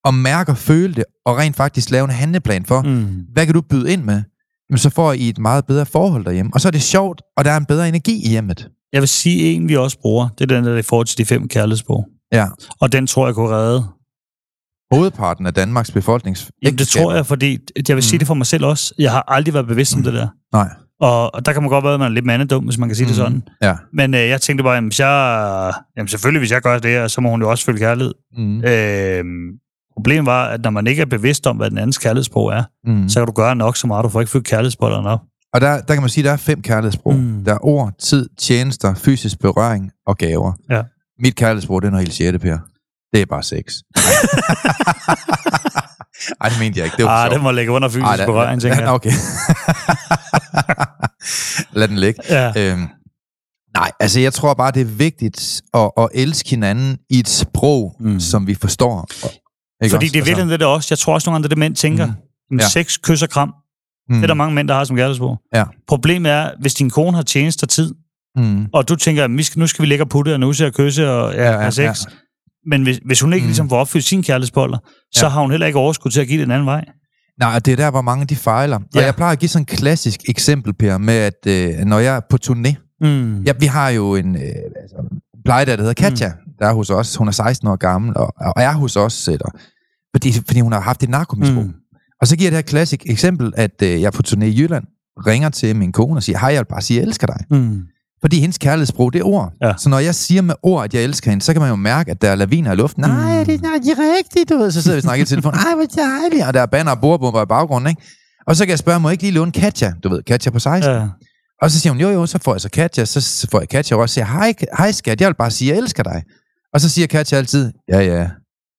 S1: og mærke og føle det, og rent faktisk lave en handleplan for,
S2: Mm.
S1: hvad kan du byde ind med, jamen så får I et meget bedre forhold derhjemme. Og så er det sjovt, og der er en bedre energi i hjemmet.
S2: Jeg vil sige, en vi også bruger, det er den der i forhold til de fem kærlighedsbrug.
S1: Ja.
S2: Og den tror jeg kunne redde.
S1: Hovedparten af Danmarks befolknings...
S2: Jamen, det tror jeg, fordi jeg vil sige det for mig selv også. Jeg har aldrig været bevidst om det der.
S1: Nej.
S2: Og, og der kan man godt være, at man er lidt mandedum, hvis man kan sige det sådan.
S1: Ja.
S2: Men øh, jeg tænkte bare, jamen, hvis jeg, jamen selvfølgelig, hvis jeg gør det, så må hun jo også følge kærlighed.
S1: Mm.
S2: Øh, problemet var, at når man ikke er bevidst om, hvad den andens kærlighedssprog er,
S1: Mm.
S2: så kan du gøre nok så meget, du får ikke fyldt kærlighedsbollerne op.
S1: Og der, der kan man sige, at der er fem kærlighedssprog. Mm. Der er ord, tid, tjenester, fysisk berøring og gaver.
S2: Ja.
S1: Mit kærlighedssprog, det er noget helt sjette, Per. Det er bare sex. Ej, det mente jeg ikke. Det var
S2: Ah,
S1: sjovt.
S2: det må ligge under fysisk
S1: Ej, der-
S2: berøring, tænker jeg.
S1: Okay. Lad den ligge.
S2: Ja.
S1: Øhm, nej, altså jeg tror bare, det er vigtigt at, at elske hinanden i et sprog, mm.
S2: Mm.
S1: som vi forstår. Ikke
S2: Fordi
S1: også?
S2: det er virkelig det, der også. Jeg tror også nogle gange, det mænd tænker. Mm.
S1: Ja.
S2: Sex, kys og kram.
S1: mm,
S2: Det er der mange mænd, der har som kærlighedssprog.
S1: Ja.
S2: Problemet er, hvis din kone har tjeneste og tid,
S1: mm,
S2: og du tænker, at nu skal vi ligge og putte, og nu skal jeg kysse og ja,
S1: Ja,
S2: have sex.
S1: ja.
S2: Men hvis, hvis hun ikke
S1: Mm.
S2: ligesom får opfyldt sine kærlighedsboller, så
S1: Ja.
S2: har hun heller ikke overskud til at give det en anden vej.
S1: Nej, og det er der, hvor mange de fejler. Ja. Og jeg plejer at give sådan et klassisk eksempel, Per, med at øh, når jeg er på turné,
S2: Mm.
S1: ja, vi har jo en øh, altså, plejedatter, der hedder Katja, mm. Der er hos os. Hun er 16 år gammel, og, og er hos os, eller, fordi, fordi hun har haft et narkomisbrug. Mm. Og så giver det her klassisk eksempel, at øh, jeg på turné i Jylland, ringer til min kone og siger, hej, jeg vil bare sige, jeg elsker dig.
S2: Mm.
S1: Fordi hendes kærlighedssprog, det er ord.
S2: Ja.
S1: Så når jeg siger med ord, at jeg elsker hende, så kan man jo mærke, at der er laviner i luften.
S2: Mm.
S1: Nej, det er ikke rigtigt, du ved. Så sidder vi og snakker i telefonen. Ej, hvor dejligt. Og der er banner og bordbomber i baggrunden, ikke? Og så kan jeg spørge, må jeg ikke lige låne Katja? Du ved, Katja på 16.
S2: Ja.
S1: Og så siger hun, jo jo, så får jeg så Katja. Så får jeg Katja også og siger, hej, hej skat, jeg vil bare sige, jeg elsker dig. Og så siger Katja altid, ja ja,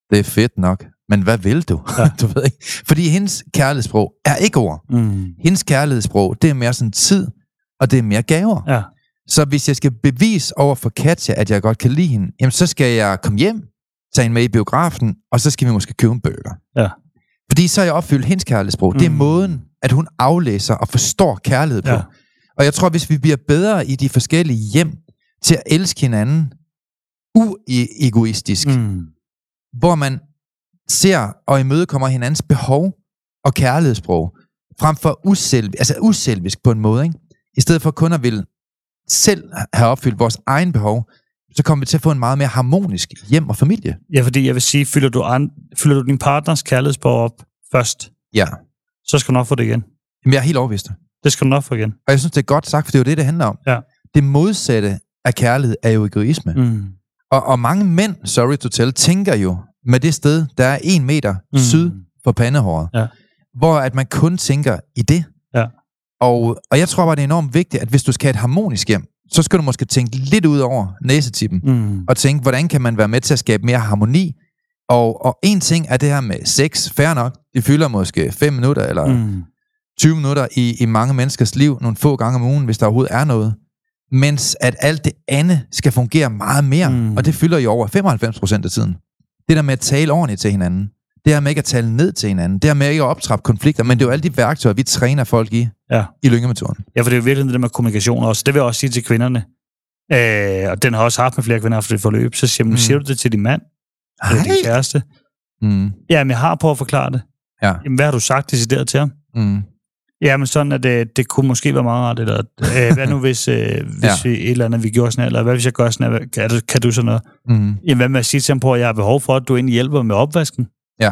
S1: det er fedt nok. Men hvad vil du? Ja. du ved ikke. Fordi hendes kærlighedssprog er ikke ord.
S2: Mm.
S1: Hendes kærlighedssprog, det er mere sådan tid, og det er mere gaver.
S2: Ja.
S1: Så hvis jeg skal bevise over for Katja, at jeg godt kan lide hende, jamen så skal jeg komme hjem, tage hende med i biografen, og så skal vi måske købe en burger.
S2: Ja.
S1: Fordi så har jeg opfyldt hendes kærlighedssprog. Mm. Det er
S2: Mm.
S1: måden, at hun aflæser og forstår kærlighed på.
S2: Ja.
S1: Og jeg tror, hvis vi bliver bedre i de forskellige hjem til at elske hinanden uegoistisk, mm. Hvor man ser og imødekommer hinandens behov og kærlighedssprog, frem for uselv, altså uselvisk på en måde, ikke? i stedet for kun at ville selv have opfyldt vores egen behov, så kommer vi til at få en meget mere harmonisk hjem og familie.
S2: Ja, fordi jeg vil sige, fylder du, an, fylder du din partners kærlighedssprog op først,
S1: Ja.
S2: så skal du nok få det igen.
S1: Jamen, jeg er helt overbevist.
S2: Det skal du nok få igen.
S1: Og jeg synes, det er godt sagt, for det er jo det, det handler om.
S2: Ja.
S1: Det modsatte af kærlighed er jo egoisme. Mm. Og, og mange mænd, sorry to tell, tænker jo med det sted, der er en meter mm. Syd for pandehåret.
S2: Ja.
S1: Hvor at man kun tænker i det.
S2: Ja.
S1: Og, og jeg tror bare, det er enormt vigtigt, at hvis du skal have et harmonisk hjem, så skal du måske tænke lidt ud over næsetippen,
S2: Mm.
S1: og tænke, hvordan kan man være med til at skabe mere harmoni? Og, og en ting er det her med sex, fair nok, det fylder måske 5 minutter eller. Mm. 20 minutter i, i mange menneskers liv, nogle få gange om ugen, hvis der overhovedet er noget. Mens at alt det andet skal fungere meget mere, mm. Og det fylder jo over 95 procent af tiden. Det der med at tale ordentligt til hinanden, det her med ikke at tale ned til hinanden, det her med ikke at optrappe konflikter, men det er jo alle de værktøjer, vi træner folk i,
S2: Ja.
S1: i lyngemetoden.
S2: Ja, for det er jo virkelig det der med kommunikation også. Det vil jeg også sige til kvinderne. Øh, og den har også haft med flere kvinder efter det forløb. Så siger,
S1: Mm.
S2: siger du det til din mand? Eller din kæreste?
S1: Mm,
S2: Jamen, jeg har prøvet at forklare det.
S1: Ja.
S2: Jamen, hvad har du sagt decideret til ham?
S1: mm,
S2: Jamen, sådan at det, det kunne måske være meget rart. Eller, øh, hvad nu, hvis, øh, hvis
S1: Ja.
S2: ja. vi, et eller andet, vi gjorde sådan her, eller hvad hvis jeg gør sådan her, kan du, kan du sådan noget?
S1: mm,
S2: Jamen, hvad med at sige til ham på, at jeg har behov for, at du egentlig hjælper med opvasken?
S1: ja.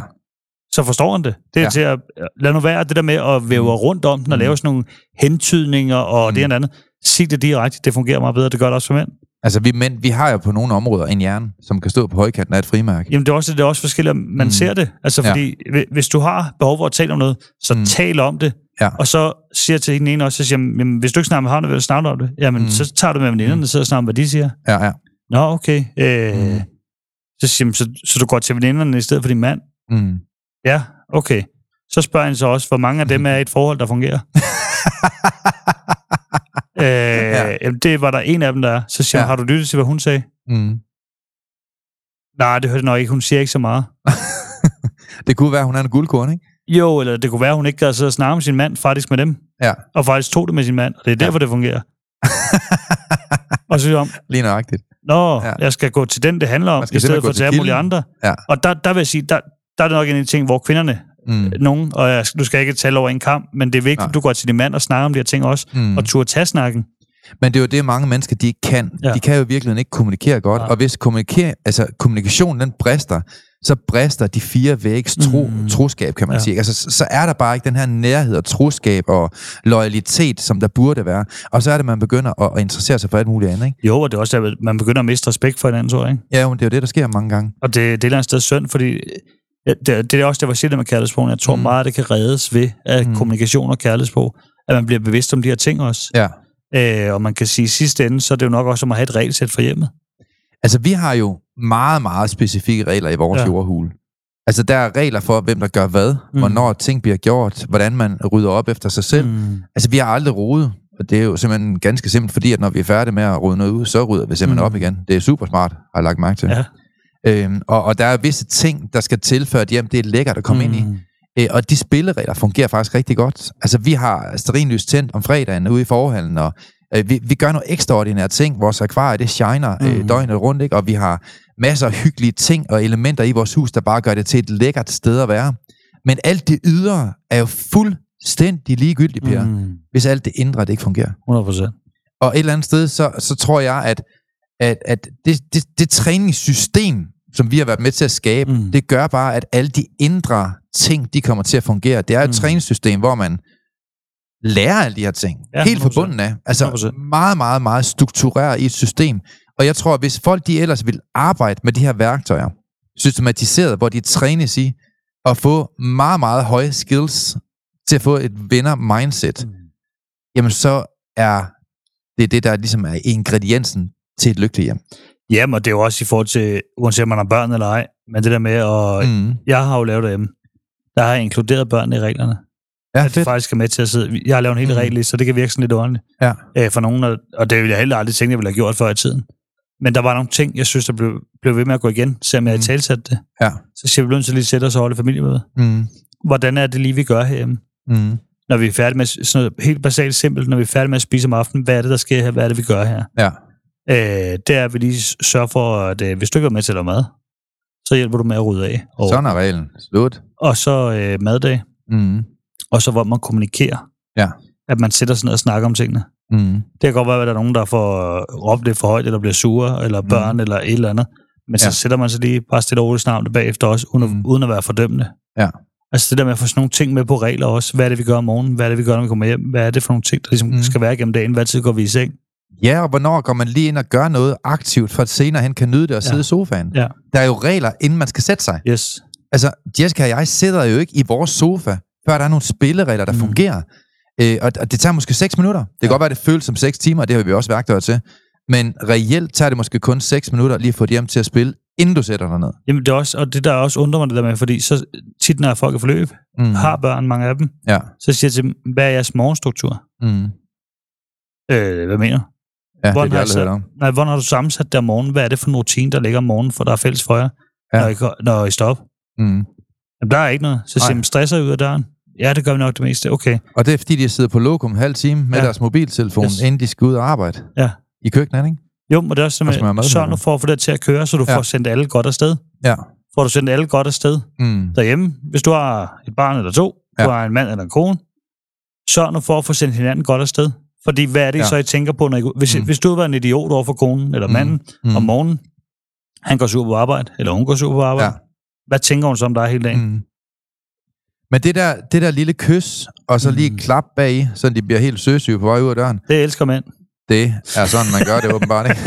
S2: Så forstår han det. Det er
S1: Ja.
S2: ja. til at, lad nu være det der med at væve
S1: Mm.
S2: rundt om den, og
S1: Mm.
S2: lave sådan nogle hentydninger, og
S1: Mm.
S2: det og andet. Sig det direkte, det fungerer meget bedre, det gør det også for mænd.
S1: Altså, vi mænd, vi har jo på nogle områder en hjerne, som kan stå på højkanten af et frimærke.
S2: Jamen, det er også, det er også forskelligt, man
S1: Mm.
S2: ser det. Altså,
S1: Ja.
S2: fordi ja. hvis du har behov for at tale om noget, så
S1: mm.
S2: tal om det.
S1: Ja.
S2: Og så siger jeg til den ene også, så siger jeg, jamen, hvis du ikke snakker med ham, vil du snakke om det? Jamen,
S1: Mm.
S2: så tager du med veninderne, og sidder og snakker om, hvad de siger.
S1: Ja, ja.
S2: Nå, okay. Øh,
S1: Mm.
S2: så, siger jeg, så, så du går til veninderne i stedet for din mand?
S1: Mm.
S2: Ja, okay. Så spørger han så også, hvor mange af dem er i et forhold, der fungerer? øh, ja. jamen, det var der en af dem, der er. Så siger
S1: Ja.
S2: har du lyttet til, hvad hun sagde?
S1: Mm.
S2: Nej, det hørte jeg nok ikke. Hun siger ikke så meget.
S1: Det kunne være, hun er en guldkorn, ikke?
S2: Jo, eller det kunne være, hun ikke gad sidde og snakke med sin mand, faktisk med dem.
S1: Ja.
S2: Og faktisk tog det med sin mand, og det er
S1: Ja.
S2: derfor, det fungerer. og så hun,
S1: Lige nøjagtigt.
S2: nå,
S1: Ja.
S2: ja. jeg skal gå til den, det handler om, i stedet for
S1: til
S2: alle mulige andre.
S1: Ja.
S2: Og der, der vil jeg sige, der, der er det nok en af de ting, hvor kvinderne,
S1: Mm.
S2: nogen, og jeg, du skal ikke tale over en kamp, men det er vigtigt,
S1: Nej.
S2: at du går til din mand og snakker om de her ting også,
S1: Mm.
S2: og turde tage snakken.
S1: Men det er jo det, mange mennesker de ikke kan. Ja.
S2: Ja.
S1: De kan jo virkelig ikke kommunikere godt.
S2: Nej.
S1: Og hvis kommunikere, altså, kommunikationen den brister, så brister de fire vægs tro, mm. Troskab, kan man ja. Sige. Altså, så, er der bare ikke den her nærhed og troskab og loyalitet, som der burde være. Og så er det, man begynder at, at interessere sig for alt muligt andet. Ikke?
S2: Jo, og det er også, at man begynder at miste respekt for hinanden, tror jeg. Ikke?
S1: Ja, jo, det er jo det, der sker mange gange.
S2: Og det, det er et eller andet sted synd, fordi det, det er også det, var siger det med kærlighedsprogen. Jeg tror
S1: Mm.
S2: meget, det kan reddes ved at
S1: Mm.
S2: mm. kommunikation og kærlighedssprog, at man bliver bevidst om de her ting også.
S1: Ja.
S2: Øh, og man kan sige, at i sidste ende, så er det jo nok også om at have et regelsæt for hjemmet.
S1: Altså, vi har jo meget, meget specifikke regler i vores ja. Jordhule. Altså, der er regler for, hvem der gør hvad, mm.
S2: Mm.
S1: hvornår ting bliver gjort, hvordan man rydder op efter sig selv. Mm.
S2: Mm.
S1: Altså, vi har aldrig rodet, og det er jo simpelthen ganske simpelt, fordi at når vi er færdige med at rydde noget ud, så rydder vi simpelthen mm.
S2: Mm.
S1: op igen. Det er super smart, har jeg lagt mærke til.
S2: Ja.
S1: Øhm, og, og der er visse ting, der skal til, for at hjem det er lækkert at komme mm. ind i. Øh, og de spilleregler fungerer faktisk rigtig godt. Altså, vi har sterinlys tændt om fredagen ude i forhallen, og øh, vi, vi gør nogle ekstraordinære ting. Vores akvarie, det shiner øh,
S2: Mhm.
S1: døgnet rundt, ikke? og vi har masser af hyggelige ting og elementer i vores hus, der bare gør det til et lækkert sted at være. Men alt det ydre er jo fuldstændig ligegyldigt, Per, mm.
S2: Mm.
S1: hvis alt det indre det ikke fungerer.
S2: 100 procent.
S1: Og et eller andet sted, så, så tror jeg, at, at, at det, det, det træningssystem, som vi har været med til at skabe, mm.
S2: Mm.
S1: det gør bare, at alle de indre ting, de kommer til at fungere. Det er et mm.
S2: Mm.
S1: træningssystem, hvor man lærer alle de her ting. Ja, helt
S2: 100%.
S1: forbundet af. Altså
S2: 100%.
S1: meget, meget, meget struktureret i et system. Og jeg tror, at hvis folk de ellers vil arbejde med de her værktøjer, systematiseret, hvor de trænes i at få meget, meget høje skills til at få et vinder-mindset,
S2: Mm.
S1: jamen så er det det, der ligesom er ingrediensen til et lykkeligt hjem.
S2: Jamen, og det er jo også i forhold til, uanset om man har børn eller ej, men det der med, at
S1: Mm.
S2: jeg har jo lavet det hjemme, der har jeg inkluderet børn i reglerne.
S1: Ja,
S2: At de
S1: fedt.
S2: faktisk er med til at sidde. Jeg har lavet en hel
S1: Mm.
S2: regel, så det kan virke sådan lidt ordentligt.
S1: Ja.
S2: Øh, for nogen, og, det ville jeg heller aldrig tænke, jeg ville have gjort før i tiden. Men der var nogle ting, jeg synes, der blev, blev ved med at gå igen, selvom jeg
S1: Mm.
S2: i det.
S1: Ja.
S2: Så siger vi, nødt til lige sætte os og holde familiemøde.
S1: Mm.
S2: Hvordan er det lige, vi gør herhjemme?
S1: Mm.
S2: Når vi er færdige med, sådan noget helt basalt simpelt, når vi er færdige med at spise om aftenen, hvad er det, der sker her? Hvad er det, vi gør her?
S1: Ja.
S2: Øh, det er, at vi lige sørger for, at øh, hvis du ikke er med til at lave mad, så hjælper du med at rydde af. Og,
S1: Sådan er reglen. Slut.
S2: og så øh, maddag,
S1: Mm.
S2: Og så hvor man kommunikerer.
S1: Ja.
S2: At man sætter sig ned og snakker om tingene.
S1: Mm.
S2: Det kan godt være, at der er nogen, der får råbt lidt for højt, eller bliver sure, eller børn, mm. eller et eller andet. Men så
S1: Ja.
S2: sætter man sig lige bare stille og roligt snart bagefter også, uden,
S1: Mm.
S2: mm. uden at være fordømmende.
S1: Ja.
S2: Altså det der med at få sådan nogle ting med på regler også. Hvad er det, vi gør om morgenen? Hvad er det, vi gør, når vi kommer hjem? Hvad er det for nogle ting, der ligesom
S1: Mm.
S2: mm. skal være gennem dagen? Hvad tid går vi i seng?
S1: Ja, og hvornår går man lige ind og gør noget aktivt, for at senere hen kan nyde det og sidde
S2: Ja.
S1: i sofaen?
S2: Ja.
S1: Der er jo regler, inden man skal sætte sig.
S2: Yes.
S1: Altså, Jessica og jeg sidder jo ikke i vores sofa, før der er nogle spilleregler, der mm. Fungerer. Øh, og, og det tager måske 6 minutter. Det kan
S2: Ja.
S1: godt være, det føles som 6 timer, og det har vi også værktøjer til. Men reelt tager det måske kun 6 minutter lige at få det hjem til at spille, inden du sætter dig ned.
S2: Jamen, det er også, og det der også undrer mig det der med, fordi så tit, når folk er forløb,
S1: Mm.
S2: har børn, mange af dem,
S1: Ja.
S2: så siger jeg til dem, hvad er jeres morgenstruktur?
S1: Mm.
S2: Øh, hvad mener du?
S1: Ja,
S2: Hvordan
S1: det har om.
S2: Nej, hvordan har du sammensat det om morgenen? Hvad er det for en rutine, der ligger om morgenen, for der er fælles for jer,
S1: Ja.
S2: når, I, når I står op?
S1: Mm.
S2: Jamen, der er ikke noget. Så man, stresser ud af døren? Ja, det gør vi nok det meste. Okay.
S1: Og det er fordi, de sidder på lokum en halv time med
S2: Ja.
S1: deres mobiltelefon,
S2: Yes.
S1: inden de skal ud og arbejde.
S2: Ja.
S1: I køkkenet, ikke?
S2: Jo, men det er også simpelthen, sørg nu for at få det til at køre, så du
S1: Ja.
S2: får sendt alle godt afsted.
S1: Ja.
S2: Får du sendt alle godt afsted
S1: Mm.
S2: derhjemme, hvis du har et barn eller to, ja. du har en mand eller en kone, sørg nu for at få sendt hinanden godt afsted. Fordi hvad er det, ja. Så I tænker på, når I, hvis, mm.
S1: Mm.
S2: hvis du var en idiot over for konen eller
S1: Mm.
S2: manden
S1: Mm.
S2: om morgenen, han går sur på arbejde, eller hun går sur på arbejde,
S1: Ja.
S2: Hvad tænker hun så om dig hele dagen?
S1: Mm. Men det der, det der lille kys, og så lige
S2: Mm.
S1: klap bag, så de bliver helt søsyge på vej ud af døren,
S2: Det elsker mænd.
S1: det er sådan, man gør det åbenbart, ikke?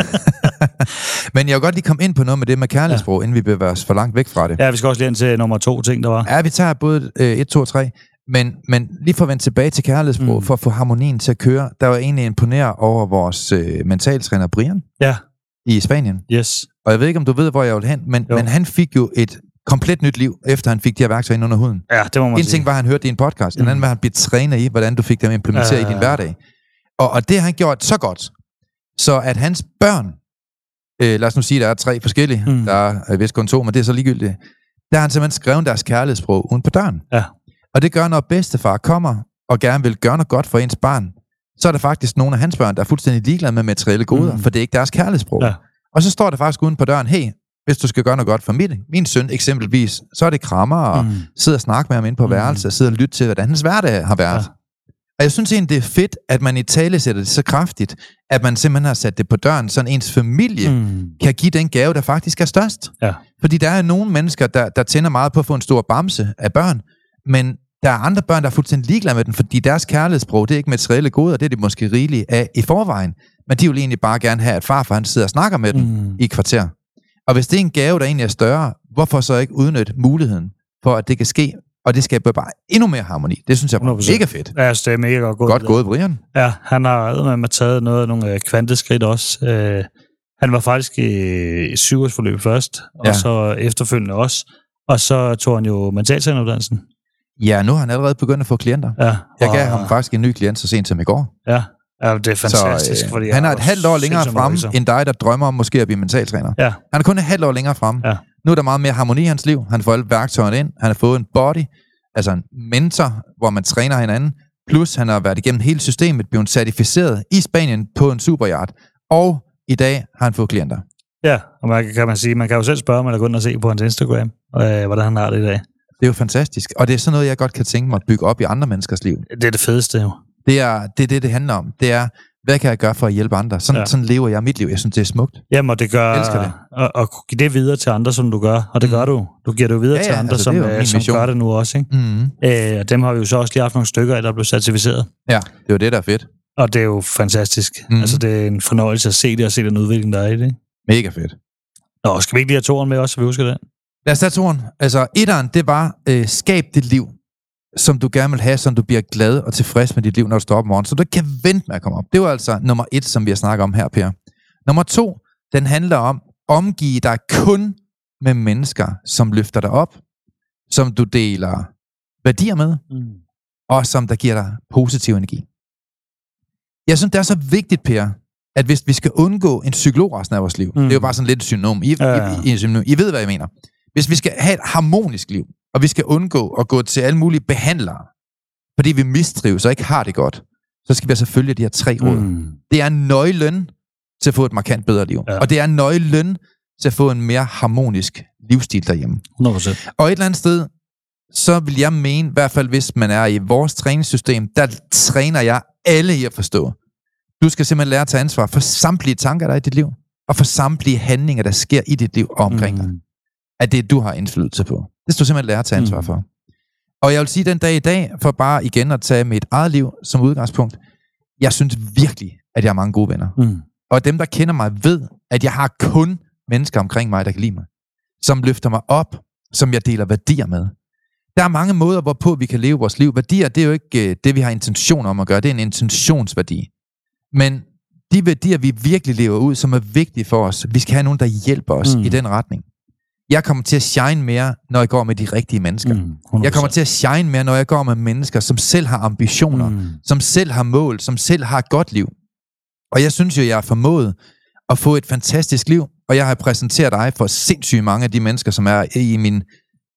S1: Men jeg vil godt lige komme ind på noget med det med kærlighedssprog, ja. inden vi bevæger os for langt væk fra det.
S2: Ja, vi skal også lige ind til nummer to ting, der var.
S1: Ja, vi tager både øh, 1, 2 og 3, men, men lige for at vende tilbage til kærlighedssprog,
S2: Mm.
S1: mm. for at få harmonien til at køre, der var egentlig imponeret over vores øh, mentaltræner Brian
S2: Ja,
S1: i Spanien.
S2: yes.
S1: Og jeg ved ikke, om du ved, hvor jeg vil hen, men,
S2: Jo.
S1: men han fik jo et komplet nyt liv, efter han fik de her værktøjer ind under huden.
S2: Ja, det må man
S1: En
S2: sige.
S1: ting var, at han hørte i en podcast. En
S2: Mm.
S1: anden var, at han blev trænet i, hvordan du fik dem implementeret
S2: Ja.
S1: i din hverdag. Og, og det har han gjort så godt, så at hans børn, øh, lad os nu sige, der er tre forskellige,
S2: Mm.
S1: mm. der er øh, vist kun to, men det er så ligegyldigt, der har han simpelthen skrevet deres kærlighedssprog uden på døren.
S2: Ja.
S1: Og det gør, når bedstefar kommer og gerne vil gøre noget godt for ens barn, så er der faktisk nogle af hans børn, der er fuldstændig ligeglade med materielle goder,
S2: Mm.
S1: mm. for det er ikke deres kærlighedssprog.
S2: Ja.
S1: Og så står der faktisk uden på døren, hey, hvis du skal gøre noget godt for min, min søn eksempelvis, så er det krammer og
S2: Mm.
S1: sidde og snakke med ham inde på
S2: Mm.
S1: værelset, og sidde og lytte til, hvordan hans hverdag har været.
S2: Ja.
S1: Og jeg synes egentlig, det er fedt, at man i tale sætter det så kraftigt, at man simpelthen har sat det på døren, så ens familie mm. Kan give den gave, der faktisk er størst.
S2: Ja.
S1: Fordi der er nogle mennesker, der, der tænder meget på at få en stor bamse af børn, men der er andre børn, der er fuldstændig ligeglade med den, fordi deres kærlighedssprog, det er ikke materielle goder, det er de måske rigelige af i forvejen. Men de vil egentlig bare gerne have, at farfar han sidder og snakker med dem
S2: Mm.
S1: i et kvarter. Og hvis det er en gave, der egentlig er større, hvorfor så ikke udnytte muligheden for, at det kan ske? Og det skaber bare endnu mere harmoni. Det synes jeg
S2: 100%.
S1: mega fedt.
S2: Ja, så det er mega godt gået.
S1: Godt gået, Brian.
S2: Ja, han har med taget noget af nogle øh, kvanteskridt også. Øh, han var faktisk i, syvårsforløb først, og
S1: Ja.
S2: så efterfølgende også. Og så tog han jo mentaltræneruddannelsen.
S1: Ja, nu har han allerede begyndt at få klienter.
S2: Ja,
S1: Jeg
S2: og,
S1: gav ham faktisk en ny klient så sent som i går.
S2: Ja, ja det er fantastisk.
S1: så, øh,
S2: fordi
S1: han er et halvt år længere
S2: sindssygt meget
S1: frem
S2: i sig.
S1: end dig, der drømmer om måske at blive mentaltræner.
S2: Ja,
S1: Han er kun et halvt år længere frem.
S2: Ja.
S1: Nu er der meget mere harmoni i hans liv. Han får alle værktøjerne ind. Han har fået en body, altså en mentor, hvor man træner hinanden. Plus han har været igennem hele systemet, blevet certificeret i Spanien på en superyacht. Og i dag har han fået klienter.
S2: ja, og man kan man sige, man kan jo selv spørge, man er gå ind og se på hans Instagram, øh, hvordan han har det i dag.
S1: Det er jo fantastisk. Og det er sådan noget, jeg godt kan tænke mig at bygge op i andre menneskers liv.
S2: Det er det fedeste jo.
S1: Det er det, er det, det handler om. Det er, hvad kan jeg gøre for at hjælpe andre? Sådan,
S2: Ja.
S1: sådan lever jeg mit liv. Jeg synes, det er smukt.
S2: Jamen, og det gør...
S1: Jeg elsker det.
S2: Og, og give det videre til andre, som du gør. Og det
S1: Mm.
S2: gør du. Du giver det jo videre
S1: Ja,
S2: til
S1: ja,
S2: andre,
S1: altså,
S2: som, øh, som
S1: mission.
S2: gør det nu også. Ikke?
S1: Mm.
S2: Øh, og dem har vi jo så også lige haft nogle stykker af, der blev certificeret.
S1: Ja, det jo det, der er fedt.
S2: Og det er jo fantastisk. Mm. Altså, det er en fornøjelse at se det, og se den udvikling, der er i det.
S1: Mega fedt.
S2: Nå, skal vi ikke lige have toren med også, så vi husker det?
S1: Lad os tage toren. Altså, etteren, det var, øh, skab dit liv, som du gerne vil have, som du bliver glad og tilfreds med dit liv, når du står op om morgenen, så du ikke kan vente med at komme op. Det var altså nummer et, som vi har snakket om her, Per. Nummer to, den handler om, omgive dig kun med mennesker, som løfter dig op, som du deler værdier med,
S2: Mm.
S1: og som der giver dig positiv energi. Jeg synes, det er så vigtigt, Per, at hvis vi skal undgå en psykolog resten af vores liv,
S2: Mm.
S1: mm. det er jo bare sådan lidt synonym. I,
S2: Ja,
S1: ja. I, I, I. I ved, hvad jeg mener. Hvis vi skal have et harmonisk liv, og vi skal undgå at gå til alle mulige behandlere, fordi vi mistrives og ikke har det godt, så skal vi altså følge de her tre råd. Mm. Det er nøglen til at få et markant bedre liv.
S2: Ja.
S1: Og det er nøglen til at få en mere harmonisk livsstil derhjemme.
S2: 100%.
S1: Og et eller andet sted, så vil jeg mene, i hvert fald hvis man er i vores træningssystem, der træner jeg alle i at forstå. Du skal simpelthen lære at tage ansvar for samtlige tanker, der er i dit liv, og for samtlige handlinger, der sker i dit liv og omkring dig.
S2: Mm.
S1: At det du har indflydelse på. Det skal du simpelthen lære at tage ansvar
S2: Mm.
S1: for. Og jeg vil sige den dag i dag, for bare igen at tage mit eget liv som udgangspunkt, jeg synes virkelig, at jeg har mange gode venner.
S2: Mm.
S1: Og dem, der kender mig, ved, at jeg har kun mennesker omkring mig, der kan lide mig. Som løfter mig op, som jeg deler værdier med. Der er mange måder, hvorpå vi kan leve vores liv. Værdier, det er jo ikke øh, det, vi har intention om at gøre. Det er en intentionsværdi. Men de værdier, vi virkelig lever ud, som er vigtige for os, vi skal have nogen, der hjælper os mm.
S2: Mm.
S1: i den retning. Jeg kommer til at shine mere, når jeg går med de rigtige mennesker. Mm. Jeg kommer til at shine mere, når jeg går med mennesker, som selv har ambitioner, mm. Som selv har mål, som selv har et godt liv. Og jeg synes jo, jeg har formået at få et fantastisk liv, og jeg har præsenteret dig for sindssygt mange af de mennesker, som er i min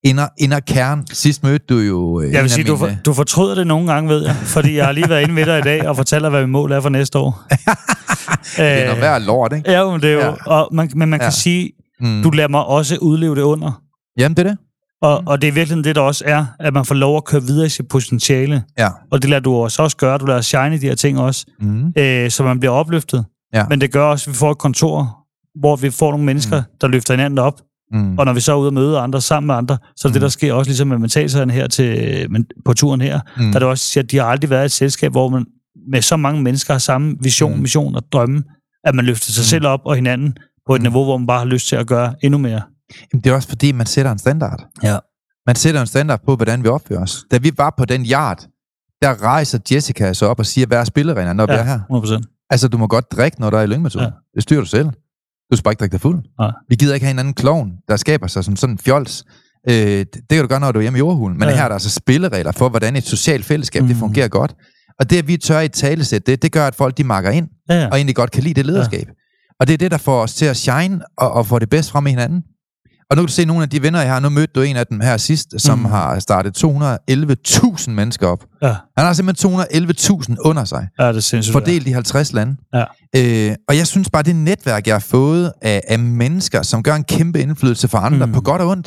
S1: inder, inder kern. Sidst mødte du jo øh,
S2: Jeg vil sige, du, for, du fortryder det nogle gange, ved jeg. Fordi jeg har lige været inde ved dig i dag og fortæller, hvad mit mål er for næste år.
S1: det er noget værd lort, ikke?
S2: Ja, men det er jo...
S1: Ja.
S2: Og man, men man kan
S1: Ja.
S2: sige,
S1: Mm.
S2: du lader mig også udleve det under.
S1: Jamen, det er det.
S2: Og, og det er virkelig det, der også er, at man får lov at køre videre i sit potentiale.
S1: Ja.
S2: Og det lader du også, også gøre. Du lader shine de her ting også.
S1: Mm.
S2: Øh, så man bliver opløftet.
S1: Ja.
S2: Men det gør også, at vi får et kontor, hvor vi får nogle mennesker, mm. der løfter hinanden op.
S1: Mm.
S2: Og når vi så er ude og møde andre sammen med andre, så er det
S1: Mm.
S2: der sker også ligesom med mentalsagerne her til, men på turen her.
S1: Mm.
S2: Mm. Der er det også at de har aldrig været et selskab, hvor man med så mange mennesker har samme vision,
S1: Mm.
S2: mm. mission og drømme, at man løfter sig
S1: Mm.
S2: mm. selv op og hinanden på et
S1: Mm.
S2: niveau, hvor man bare har lyst til at gøre endnu mere.
S1: Jamen, det er også fordi, man sætter en standard.
S2: Ja.
S1: Man sætter en standard på, hvordan vi opfører os. Da vi var på den yard, der rejser Jessica sig op og siger, hvad er spillereglerne, når ja. vi er her?
S2: 100%.
S1: Altså, du må godt drikke, når der er i lyngmetoden. Ja. Det styrer du selv. Du skal bare ikke drikke dig fuld.
S2: Nej.
S1: Vi gider ikke have en anden klovn, der skaber sig som sådan en fjols. Øh, det, kan du gøre, når du er hjemme i jordhulen. Men ja. Her er der altså spilleregler for, hvordan et socialt fællesskab mm. det fungerer godt. Og det, at vi tør i talesæt, det, det gør, at folk de makker ind,
S2: ja.
S1: og egentlig godt kan lide det lederskab. Ja. Og det er det, der får os til at shine og, og få det bedst frem i hinanden. Og nu kan du se nogle af de venner, jeg har. Nu mødte du en af dem her sidst, som mm. Har startet 211.000 mennesker op.
S2: ja.
S1: Han har simpelthen 211.000 under sig
S2: ja, det er sindssygt.
S1: fordelt i 50 lande.
S2: Ja.
S1: Øh, og jeg synes bare, det netværk, jeg har fået af, af mennesker, som gør en kæmpe indflydelse for andre, mm. På godt og ondt,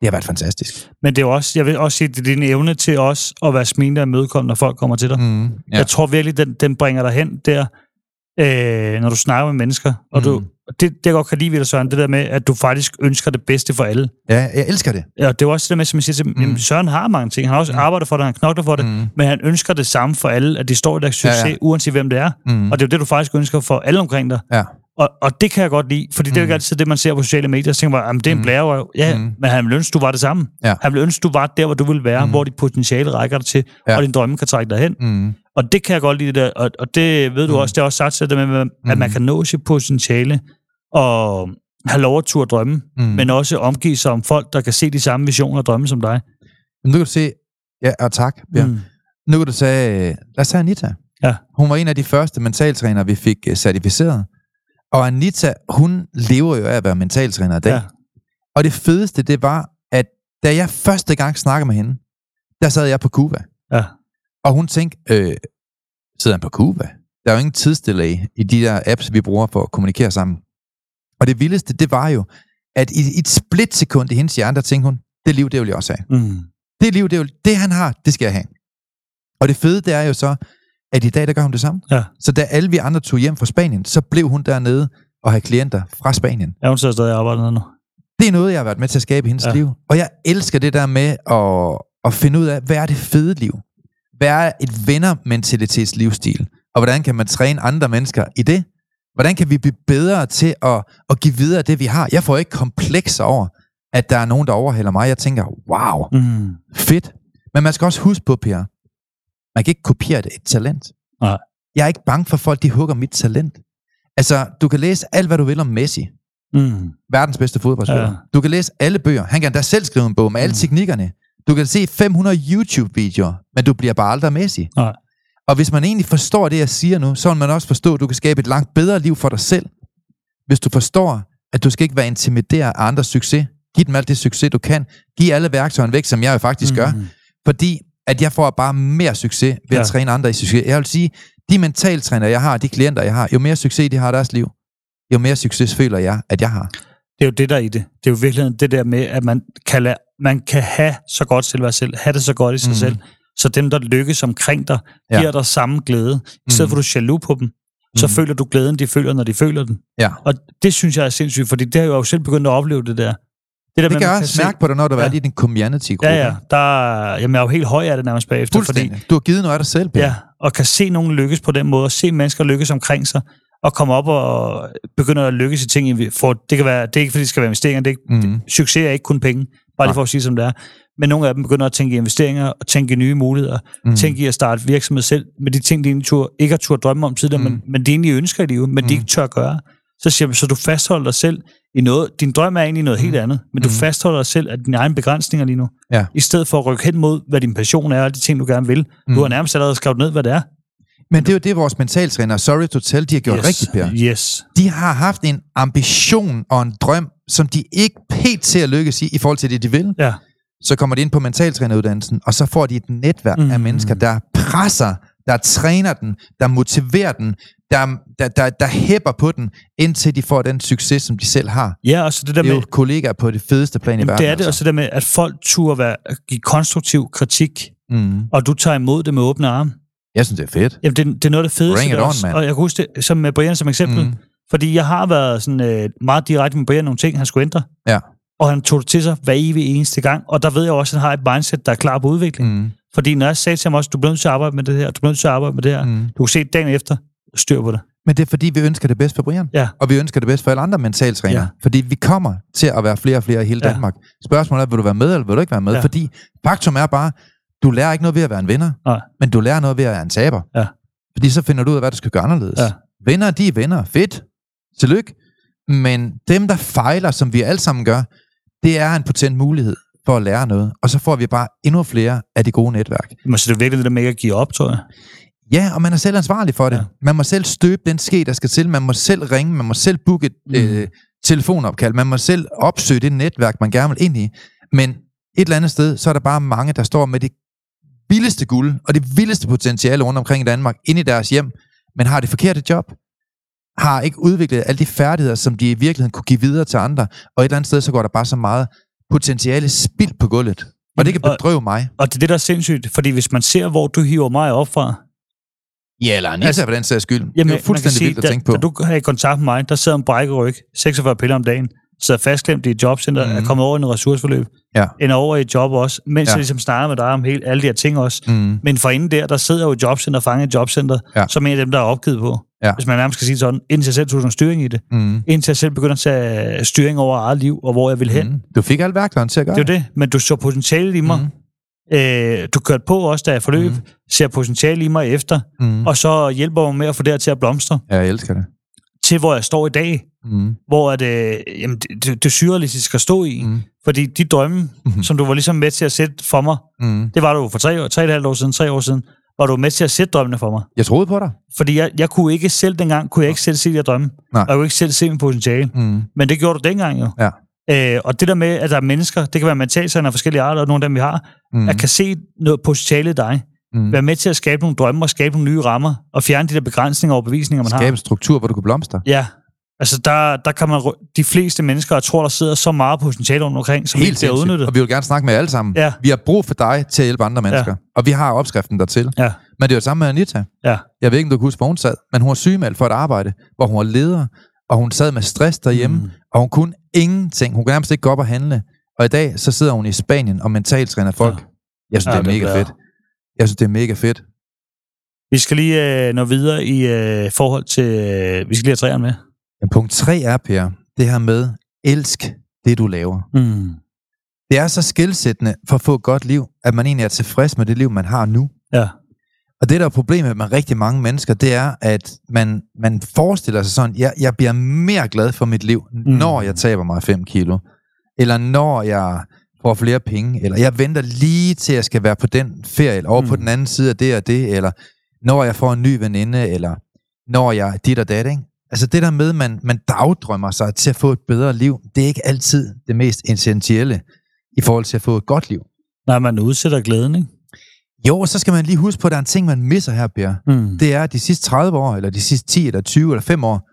S1: det har været fantastisk.
S2: Men det er også, jeg vil også sige, det er din evne til os at være smilende og imødekommende, når folk kommer til dig.
S1: Mm.
S2: Ja. Jeg tror virkelig, den, den bringer dig hen der, øh, når du snakker med mennesker. Og
S1: Mm.
S2: du, det, det jeg godt kan lide ved dig, Søren, det der med, at du faktisk ønsker det bedste for alle.
S1: ja, jeg elsker det.
S2: Ja, det er også det der med, som jeg siger til
S1: Mm.
S2: Søren har mange ting. Han har også
S1: Mm.
S2: arbejdet for det, han knokler for det, mm. Men han ønsker det samme for alle, at de står i deres succes,
S1: Ja,
S2: ja, uanset hvem det er.
S1: Mm.
S2: Og det er jo det, du faktisk ønsker for alle omkring dig.
S1: Ja.
S2: Og, og det kan jeg godt lide, fordi det er jo
S1: Mm.
S2: ikke altid det, man ser på sociale medier. Så tænker man, jamen, det er en
S1: Mm.
S2: blærerøv. Ja,
S1: Mm.
S2: men han ville ønske, du var det samme.
S1: Ja.
S2: Han ville ønske, du var der, hvor du ville være,
S1: Mm.
S2: hvor dit potentiale rækker dig til,
S1: ja.
S2: og din drømme kan trække dig hen.
S1: Mm.
S2: Og det kan jeg godt lide, det der. Og, og det ved du
S1: Mm.
S2: også, det er også sagt til det med, at man
S1: Mm.
S2: kan nå sit potentiale og have lov at turde drømme,
S1: Mm.
S2: men også omgive sig om folk, der kan se de samme visioner og drømme som dig.
S1: Men nu kan du se, ja, og tak, Per. Mm. Nu kan du sige, lad os tage Anita.
S2: Ja.
S1: Hun var en af de første mentaltrænere, vi fik øh, certificeret. Og Anita, hun lever jo af at være mentaltræner i dag.
S2: Ja.
S1: Og det fedeste, det var, at da jeg første gang snakkede med hende, der sad jeg på Cuba.
S2: Ja.
S1: Og hun tænkte, øh, sidder han på Cuba? Der er jo ingen tidsdelay i de der apps, vi bruger for at kommunikere sammen. Og det vildeste, det var jo, at i, et splitsekund i hendes hjerne, der tænkte hun, det liv, det vil jeg også have.
S2: Mm.
S1: Det liv, det, vil, det han har, det skal jeg have. Og det fede, det er jo så, at i dag, der gør hun det samme.
S2: Ja.
S1: Så da alle vi andre tog hjem fra Spanien, så blev hun dernede og havde klienter fra Spanien.
S2: Ja, hun sidder stadig og arbejder nu.
S1: Det er noget, jeg har været med til at skabe i hendes. Ja. liv. Og jeg elsker det der med at, at finde ud af, hvad er det fede liv? Hvad er et vennermentalitets livsstil? Og hvordan kan man træne andre mennesker i det? Hvordan kan vi blive bedre til at, at give videre det, vi har? Jeg får ikke komplekser over, at der er nogen, der overhælder mig. Jeg tænker, wow,
S2: Mm.
S1: fedt. Men man skal også huske på, Per, man kan ikke kopiere et, et talent.
S2: Nej.
S1: Jeg er ikke bange for, folk de hugger mit talent. Altså, du kan læse alt, hvad du vil om Messi.
S2: Mm.
S1: Verdens bedste fodboldspiller. Ja. Du kan læse alle bøger. Han kan da selv skrive en bog med alle
S2: Mm.
S1: teknikkerne. Du kan se 500 YouTube-videoer, men du bliver bare aldrig Messi.
S2: Nej.
S1: Og hvis man egentlig forstår det, jeg siger nu, så vil man også forstå, at du kan skabe et langt bedre liv for dig selv. Hvis du forstår, at du skal ikke være intimideret af andres succes. Giv dem alt det succes, du kan. Giv alle værktøjerne væk, som jeg jo faktisk mm. gør.
S2: Mm.
S1: Fordi at jeg får bare mere succes ved. Ja. at træne andre i succes. Jeg vil sige, de mentaltræner, jeg har, de klienter, jeg har, jo mere succes de har i deres liv, jo mere succes føler jeg, at jeg har.
S2: Det er jo det, der er i det. Det er jo virkelig det der med, at man kan, lade, man kan have så godt selvværd selv, have det så godt i sig
S1: Mhm.
S2: mm. selv, så dem, der lykkes omkring dig,
S1: Ja.
S2: giver dig samme glæde. I stedet
S1: Mhm.
S2: for, at du er jaloux på dem, så
S1: Mhm.
S2: føler du glæden, de føler, når de føler den.
S1: Ja.
S2: Og det synes jeg er sindssygt, fordi det har jeg jo selv begyndt at opleve det der. Det, der
S1: Det kan jeg også mærke på dig, når du
S2: Ja.
S1: været i din community-gruppe.
S2: Ja, ja. Der, jamen, jeg er jo helt høj af det nærmest bagefter. Fordi.
S1: Du har givet noget af dig selv, Per.
S2: ja, og kan se nogen lykkes på den måde, og se mennesker lykkes omkring sig, og komme op og begynde at lykkes i ting. For, det, kan være, det er ikke, fordi det skal være investeringer. Det er ikke,
S1: Mm.
S2: Succes er ikke kun penge. Bare lige for at sige, som det er. Men nogle af dem begynder at tænke i investeringer, og tænke i nye muligheder,
S1: Mm.
S2: tænke i at starte virksomhed selv, med de ting, de egentlig tur, ikke har tur drømme om tidligere,
S1: Mm.
S2: men, men de egentlig ønsker i livet, men mm. de
S1: Mm.
S2: ikke tør gøre. Så siger man, så du fastholder dig selv i noget, din drøm er egentlig noget mm. helt andet, men du
S1: Mm.
S2: fastholder dig selv af dine egne begrænsninger lige nu.
S1: Ja.
S2: I stedet for at rykke hen mod, hvad din passion er, og de ting, du gerne vil. Mm.
S1: Mm.
S2: Du har nærmest allerede skrevet ned, hvad det er.
S1: Men det er jo det, vores mentaltræner, sorry to tell, de har gjort
S2: yes.
S1: rigtigt, Per.
S2: Yes.
S1: De har haft en ambition og en drøm, som de ikke helt til at lykkes i, i forhold til det, de vil.
S2: Ja.
S1: Så kommer de ind på mentaltræneruddannelsen, og så får de et netværk mm. af mennesker, der presser, der træner den, der motiverer den, der, der, der, der hæpper på den, indtil de får den succes, som de selv har.
S2: Ja, og så det der
S1: Det er
S2: med,
S1: jo kollegaer på det fedeste plan i verden.
S2: det er det, og
S1: altså.
S2: så det med, at folk turde være, give konstruktiv kritik,
S1: Mm.
S2: og du tager imod det med åbne arme.
S1: Jeg synes, det er fedt.
S2: Jamen, det, det er noget af det fedeste.
S1: Bring it on, man.
S2: Og jeg kan huske det som med Brian som eksempel.
S1: Mm.
S2: Fordi jeg har været sådan, øh, meget direkte med Brian nogle ting, han skulle ændre.
S1: Ja.
S2: Og han tog det til sig hver evig eneste gang. Og der ved jeg også, at han har et mindset, der er klar på udvikling. Mm. Fordi når jeg sagde til ham også, du bliver nødt til at arbejde med det her, du bliver nødt til at arbejde med det her. Mm. Du kan se dagen efter, styr på det.
S1: Men det er fordi, vi ønsker det bedste for Brian.
S2: Ja.
S1: Og vi ønsker det bedste for alle andre mentaltrænere.
S2: Ja.
S1: Fordi vi kommer til at være flere og flere i hele
S2: Ja.
S1: Danmark. Spørgsmålet er, vil du være med, eller vil du ikke være med?
S2: Ja.
S1: Fordi faktum er bare, du lærer ikke noget ved at være en vinder,
S2: Nej.
S1: men du lærer noget ved at være en taber.
S2: Ja.
S1: Fordi så finder du ud af, hvad du skal gøre anderledes.
S2: Ja.
S1: Vinder, de er vinder. Fedt. Tillykke. Men dem, der fejler, som vi alle sammen gør, det er en potent mulighed for at lære noget. Og så får vi bare endnu flere af de gode netværk.
S2: Men så det er virkelig det der med ikke at give op, tror jeg.
S1: Ja, og man er selv ansvarlig for det.
S2: Ja.
S1: Man må selv støbe den ske, der skal til. Man må selv ringe. Man må selv booke et
S2: Mm.
S1: øh, telefonopkald. Man må selv opsøge det netværk, man gerne vil ind i. Men et eller andet sted, så er der bare mange, der står med det vildeste guld og det vildeste potentiale rundt omkring i Danmark, inde i deres hjem, men har det forkerte job. Har ikke udviklet alle de færdigheder, som de i virkeligheden kunne give videre til andre. Og et eller andet sted, så går der bare så meget potentiale spild på gulvet. Og det kan
S2: Og-
S1: bedrøve mig.
S2: Og det er det, der er sindssygt. Fordi hvis man ser, hvor du hiver mig op fra,
S1: Ja, eller Anita
S2: Altså,
S1: for den sags skyld.
S2: Jamen,
S1: det er fuldstændig
S2: sige,
S1: vildt at
S2: da,
S1: tænke på.
S2: Da du har i kontakt med mig, der sidder en brækket ryg, 46 piller om dagen, sidder fastklemt i et jobcenter, mm.
S1: Mhm.
S2: er kommet over i en ressourceforløb,
S1: Ja.
S2: ender over i et job også, mens
S1: Ja.
S2: jeg ligesom snakker med dig om hele, alle de her ting også.
S1: Mm.
S2: Men for inden der, der sidder jo et jobcenter, fanget i jobcenter,
S1: Ja.
S2: som en af dem, der er opgivet på.
S1: Ja.
S2: Hvis man nærmest skal sige det sådan, indtil jeg selv tog sådan styring i det.
S1: Mm.
S2: Indtil jeg selv begynder at tage styring over eget liv, og hvor jeg vil hen. Mm.
S1: Du fik alle værktøjerne til at gøre
S2: Det er jo det, men du så potentiale i mig.
S1: Mm.
S2: Øh, du kørte på også, da jeg forløb,
S1: Mhm.
S2: mm. ser potentiale i mig efter,
S1: Mm.
S2: og så hjælper mig med at få det her til at blomstre,
S1: Ja, jeg elsker det.
S2: Til hvor jeg står i dag,
S1: Mm.
S2: hvor at, øh, jamen, det, det, er surrealistisk at stå i. Mm.
S1: Mm.
S2: Fordi de drømme,
S1: Mhm.
S2: som du var ligesom med til at sætte for mig,
S1: Mm.
S2: det var du for tre, tre og et halvt år siden, tre år siden, var du med til at sætte drømmene for mig.
S1: Jeg troede på dig.
S2: Fordi jeg, jeg kunne ikke selv dengang, kunne jeg ikke selv se de drømme.
S1: Nej.
S2: Og jeg kunne ikke selv se min potentiale.
S1: Mm.
S2: Men det gjorde du dengang jo.
S1: Ja.
S2: Øh, og det der med, at der er mennesker, det kan være mentalsagerne af forskellige arter, og nogle af dem vi har,
S1: Mm.
S2: mm. at kan se noget potentiale i dig.
S1: Mm.
S2: Være med til at skabe nogle drømme og skabe nogle nye rammer, og fjerne de der begrænsninger og bevisninger, man har.
S1: Skabe en struktur, hvor du kan blomstre.
S2: Ja, altså der, der kan man, de fleste mennesker, jeg tror, der sidder så meget potentiale rundt omkring, som
S1: Helt
S2: ikke bliver
S1: sindssygt.
S2: udnyttet.
S1: Og vi vil gerne snakke med jer alle sammen.
S2: Ja.
S1: Vi har brug for dig til at hjælpe andre mennesker. Og vi har opskriften dertil.
S2: Ja,
S1: Men det er jo det samme med Anita.
S2: ja.
S1: Jeg ved ikke, om du kan huske, hvor hun sad, men hun var sygemeldt for et arbejde, hvor hun var leder, og hun sad med stress derhjemme,
S2: Mm.
S1: og hun kunne ingenting. Hun kunne nærmest ikke gå op og handle. Og i dag, så sidder hun i Spanien og mentaltræner folk.
S2: Ja.
S1: Jeg synes,
S2: Ja,
S1: det er
S2: det
S1: mega
S2: bliver-
S1: fedt. Jeg synes, det er mega fedt.
S2: Vi skal lige øh, nå videre i øh, forhold til... Øh, vi skal lige have træerne med.
S1: Men punkt 3 er, Per, det her med, elsk det, du laver.
S2: Mm.
S1: Det er så skilsættende for at få et godt liv, at man egentlig er tilfreds med det liv, man har nu.
S2: Ja.
S1: Og det, der er problemet med rigtig mange mennesker, det er, at man, man forestiller sig sådan, jeg, jeg bliver mere glad for mit liv, mm. når jeg taber mig 5 kilo. Eller når jeg får flere penge. Eller jeg venter lige til, jeg skal være på den ferie, eller over mm. på den anden side af det og det. Eller når jeg får en ny veninde, eller når jeg dit og dat, ikke? Altså det der med, man, man dagdrømmer sig til at få et bedre liv, det er ikke altid det mest essentielle i forhold til at få et godt liv.
S2: Nej, man udsætter glæden, ikke?
S1: Jo, og så skal man lige huske på, at der er en ting, man misser her, Per.
S2: Mm.
S1: Det er, at de sidste 30 år, eller de sidste 10, eller 20, eller 5 år,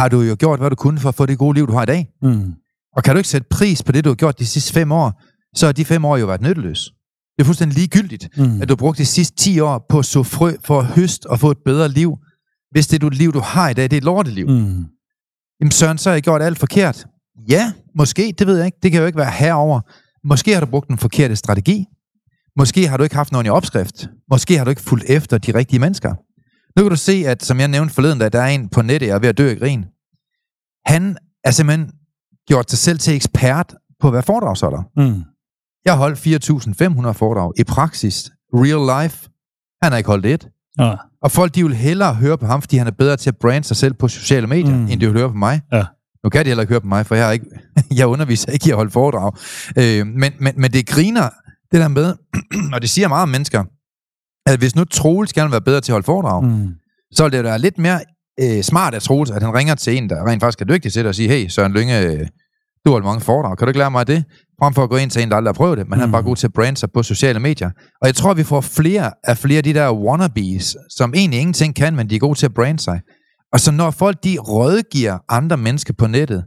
S1: har du jo gjort, hvad du kunne for at få det gode liv, du har i dag.
S2: Mm.
S1: Og kan du ikke sætte pris på det, du har gjort de sidste 5 år, så har de 5 år jo været nytteløse. Det er fuldstændig ligegyldigt,
S2: Mm.
S1: at du har brugt de sidste 10 år på at så frø for at høste og få et bedre liv. Hvis det du liv, du har i dag, det er et lorteliv. Mm. Jamen Søren, så har jeg gjort alt forkert. Ja, måske, det ved jeg ikke. Det kan jo ikke være herover. Måske har du brugt den forkerte strategi. Måske har du ikke haft nogen i opskrift. Måske har du ikke fulgt efter de rigtige mennesker. Nu kan du se, at som jeg nævnte forleden, da der er en på nettet, jeg er ved at dø af grin. Han er simpelthen gjort sig selv til ekspert på at være foredragsholder.
S2: Mm.
S1: Jeg holdt 4.500 foredrag. I praksis, real life, han har ikke holdt et.
S2: Ja.
S1: Og folk, de vil hellere høre på ham, fordi han er bedre til at brande sig selv på sociale medier,
S2: Mm.
S1: end de vil høre på mig.
S2: Ja.
S1: Nu kan de heller ikke høre på mig, for jeg, har ikke, jeg underviser ikke i at holde foredrag. Øh, men, men, men det griner, det der med, og det siger meget om mennesker, at hvis nu Troels gerne vil være bedre til at holde foredrag. Mm. så vil det være lidt mere øh, smart af Troels, at han ringer til en, der rent faktisk er dygtig til det, og siger, hey Søren Lynge, du har mange foredrag, kan du ikke lære mig det? Frem for at gå ind til en, der aldrig har prøvet det, men mm. han er bare
S2: Mm.
S1: god til at brande sig på sociale medier. Og jeg tror, vi får flere af flere af de der wannabes, som egentlig ingenting kan, men de er gode til at brande sig. Og så når folk de rådgiver andre mennesker på nettet,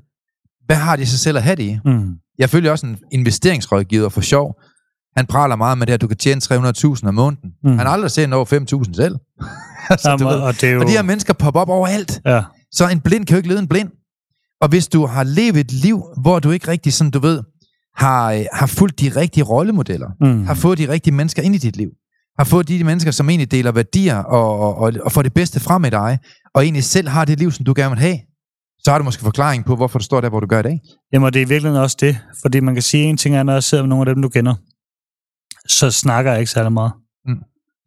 S1: hvad har de så selv at have det i?
S2: Mm.
S1: Jeg følger også en investeringsrådgiver for sjov. Han praler meget med det, at du kan tjene 300.000 om måneden.
S2: Mm.
S1: Han har aldrig set over 5.000 selv. altså,
S2: Jamen, og det er jo...
S1: Og de her mennesker popper op overalt.
S2: Ja.
S1: Så en blind kan jo ikke lede en blind. Og hvis du har levet et liv, hvor du ikke rigtig, sådan du ved, har, øh, har fulgt de rigtige rollemodeller,
S2: Mm.
S1: har fået de rigtige mennesker ind i dit liv, har fået de mennesker, som egentlig deler værdier og, og, og, og får det bedste frem i dig, og egentlig selv har det liv, som du gerne vil have, så har du måske forklaring på, hvorfor du står der, hvor du gør i dag.
S2: Jamen, det er virkelig også det. Fordi man kan sige, en ting er, når jeg sidder med nogle af dem, du kender, så snakker jeg ikke særlig meget.
S1: Mm.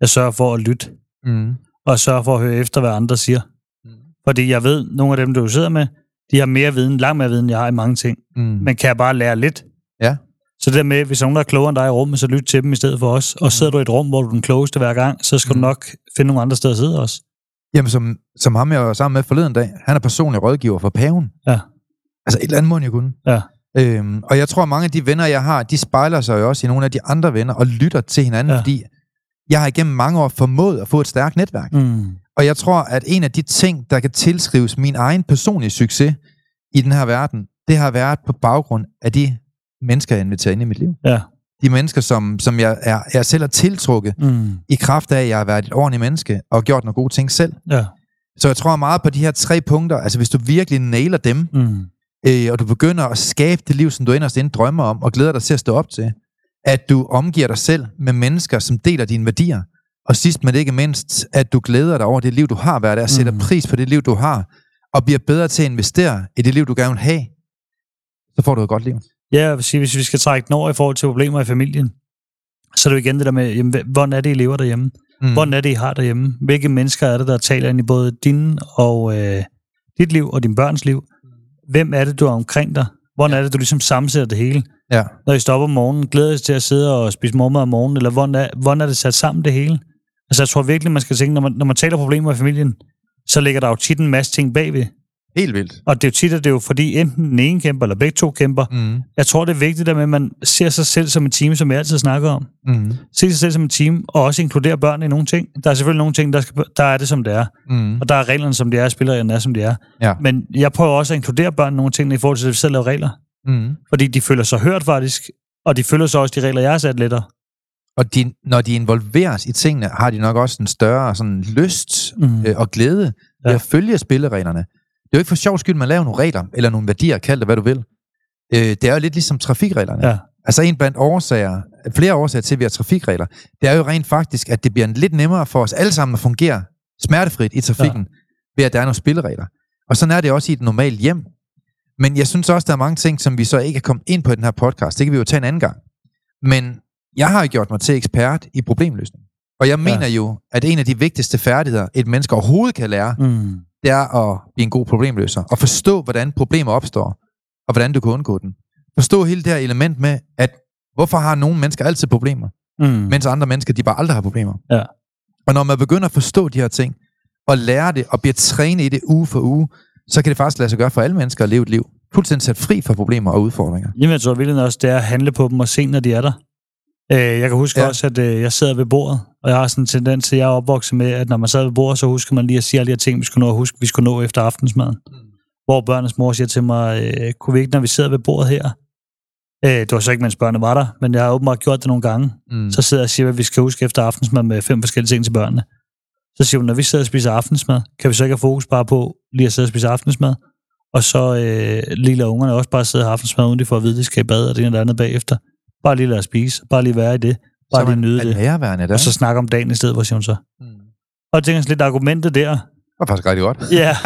S2: Jeg sørger for at lytte,
S1: Mm.
S2: Og sørger for at høre efter, hvad andre siger.
S1: Mm.
S2: Fordi jeg ved, nogle af dem, du sidder med, de har mere viden, langt mere viden, jeg har i mange ting.
S1: Mm.
S2: Men kan jeg bare lære lidt?
S1: Ja.
S2: Så det der med, hvis der nogen, der er klogere end dig i rummet, så lyt til dem i stedet for os. Og sidder du i et rum, hvor du er den klogeste hver gang, så skal mm.
S1: Mm.
S2: du nok finde nogle andre steder at sidde også.
S1: Jamen, som, som ham, jeg var sammen med forleden dag, han er personlig rådgiver for paven.
S2: Ja.
S1: Altså et eller andet må jo kunne.
S2: Ja.
S1: Øhm, og jeg tror, at mange af de venner, jeg har, de spejler sig jo også i nogle af de andre venner og lytter til hinanden,
S2: ja.
S1: fordi jeg har igennem mange år formået at få et stærkt netværk.
S2: Mm.
S1: Og jeg tror, at en af de ting, der kan tilskrives min egen personlige succes i den her verden, det har været på baggrund af de mennesker, jeg inviterer ind i mit liv.
S2: Ja.
S1: De mennesker, som, som jeg, er, jeg selv har tiltrukket
S2: Mm.
S1: i kraft af, at jeg har været et ordentligt menneske og gjort nogle gode ting selv.
S2: Ja.
S1: Så jeg tror meget på de her tre punkter. Altså hvis du virkelig nailer dem,
S2: Mm.
S1: øh, og du begynder at skabe det liv, som du inderst inde drømmer om, og glæder dig til at stå op til, at du omgiver dig selv med mennesker, som deler dine værdier, og sidst men ikke mindst, at du glæder dig over det liv, du har af, og sætter
S2: Mm.
S1: pris på det liv, du har, og bliver bedre til at investere i det liv, du gerne vil have, så får du et godt liv.
S2: Ja, jeg vil sige, hvis vi skal trække den over i forhold til problemer i familien, så er det jo igen det der med, jamen, hvordan er det, I lever derhjemme?
S1: Mm.
S2: Hvordan er det, I har derhjemme? Hvilke mennesker er det, der taler ind i både din og øh, dit liv og din børns liv? Hvem er det, du er omkring dig? Hvordan er det, du ligesom sammensætter det hele?
S1: Ja.
S2: Når I stopper om morgenen, glæder I til at sidde og spise morgenmad om morgenen, eller hvordan er, hvordan er det sat sammen det hele? Altså jeg tror virkelig, man skal tænke, når man, når man taler problemer i familien, så ligger der jo tit en masse ting bagved.
S1: Helt vildt.
S2: Og det er jo tit, at det er jo fordi enten den ene kæmper, eller begge to kæmper.
S1: Mm.
S2: Jeg tror, det er vigtigt, at man ser sig selv som et team, som jeg altid snakker om.
S1: Mm.
S2: Se sig selv som et team, og også inkludere børn i nogle ting. Der er selvfølgelig nogle ting, der, skal, der er det, som det er.
S1: Mm.
S2: Og der er reglerne, som de er, og spillereglerne er, som de er.
S1: Ja.
S2: Men jeg prøver også at inkludere børn i nogle ting, i forhold til, at vi selv laver regler.
S1: Mm.
S2: Fordi de føler sig hørt faktisk, og de følger så også de regler, jeg har sat lettere.
S1: Og de, når de involveres i tingene, har de nok også en større sådan, lyst
S2: Mm.
S1: øh, og glæde ved
S2: Ja.
S1: at følge spillereglerne. Det er jo ikke for sjov skyld, man laver nogle regler, eller nogle værdier, kald det hvad du vil. Øh, det er jo lidt ligesom trafikreglerne.
S2: Ja.
S1: Altså en blandt årsager, flere årsager til, at vi har trafikregler, det er jo rent faktisk, at det bliver lidt nemmere for os alle sammen at fungere smertefrit i trafikken, ja. ved at der er nogle spilleregler. Og sådan er det også i et normalt hjem. Men jeg synes også, der er mange ting, som vi så ikke er kommet ind på i den her podcast. Det kan vi jo tage en anden gang. Men jeg har jo gjort mig til ekspert i problemløsning. Og jeg mener jo, at en af de vigtigste færdigheder, et menneske overhovedet kan lære,
S2: Mm.
S1: det er at blive en god problemløser. Og forstå, hvordan problemer opstår, og hvordan du kan undgå dem. Forstå hele det her element med, at hvorfor har nogle mennesker altid problemer,
S2: Mm.
S1: mens andre mennesker, de bare aldrig har problemer.
S2: Ja.
S1: Og når man begynder at forstå de her ting, og lære det, og bliver trænet i det uge for uge, så kan det faktisk lade sig gøre for alle mennesker at leve et liv. Fuldstændig sat fri for problemer og udfordringer.
S2: Jamen, jeg tror virkelig også, det er at handle på dem og se, når de er der. Øh, jeg kan huske ja. Også, at øh, jeg sidder ved bordet, og jeg har sådan en tendens til, at jeg er opvokset med, at når man sad ved bordet, så husker man lige at sige alle de her ting, vi skulle nå at huske, vi skulle nå efter aftensmaden. Mm. Hvor børnenes mor siger til mig, øh, kunne vi ikke, når vi sidder ved bordet her, øh, det var så ikke, mens børnene var der, men jeg har åbenbart gjort det nogle gange,
S1: Mm.
S2: så sidder jeg og siger, at vi skal huske efter aftensmad med fem forskellige ting til børnene. Så siger hun, når vi sidder og spiser aftensmad, kan vi så ikke have fokus bare på lige at sidde og spise aftensmad? Og så øh, lige lade ungerne også bare sidde og have aftensmad, uden de får at vide, at de skal i bad og det ene eller andet bagefter. Bare lige lade spise. Bare lige være i det. Bare
S1: så
S2: lige nyde det.
S1: der.
S2: Og så snakke om dagen i stedet, hvor siger hun så.
S1: Mm.
S2: Og jeg tænker sådan lidt argumentet der,
S1: var faktisk rigtig godt.
S2: Ja,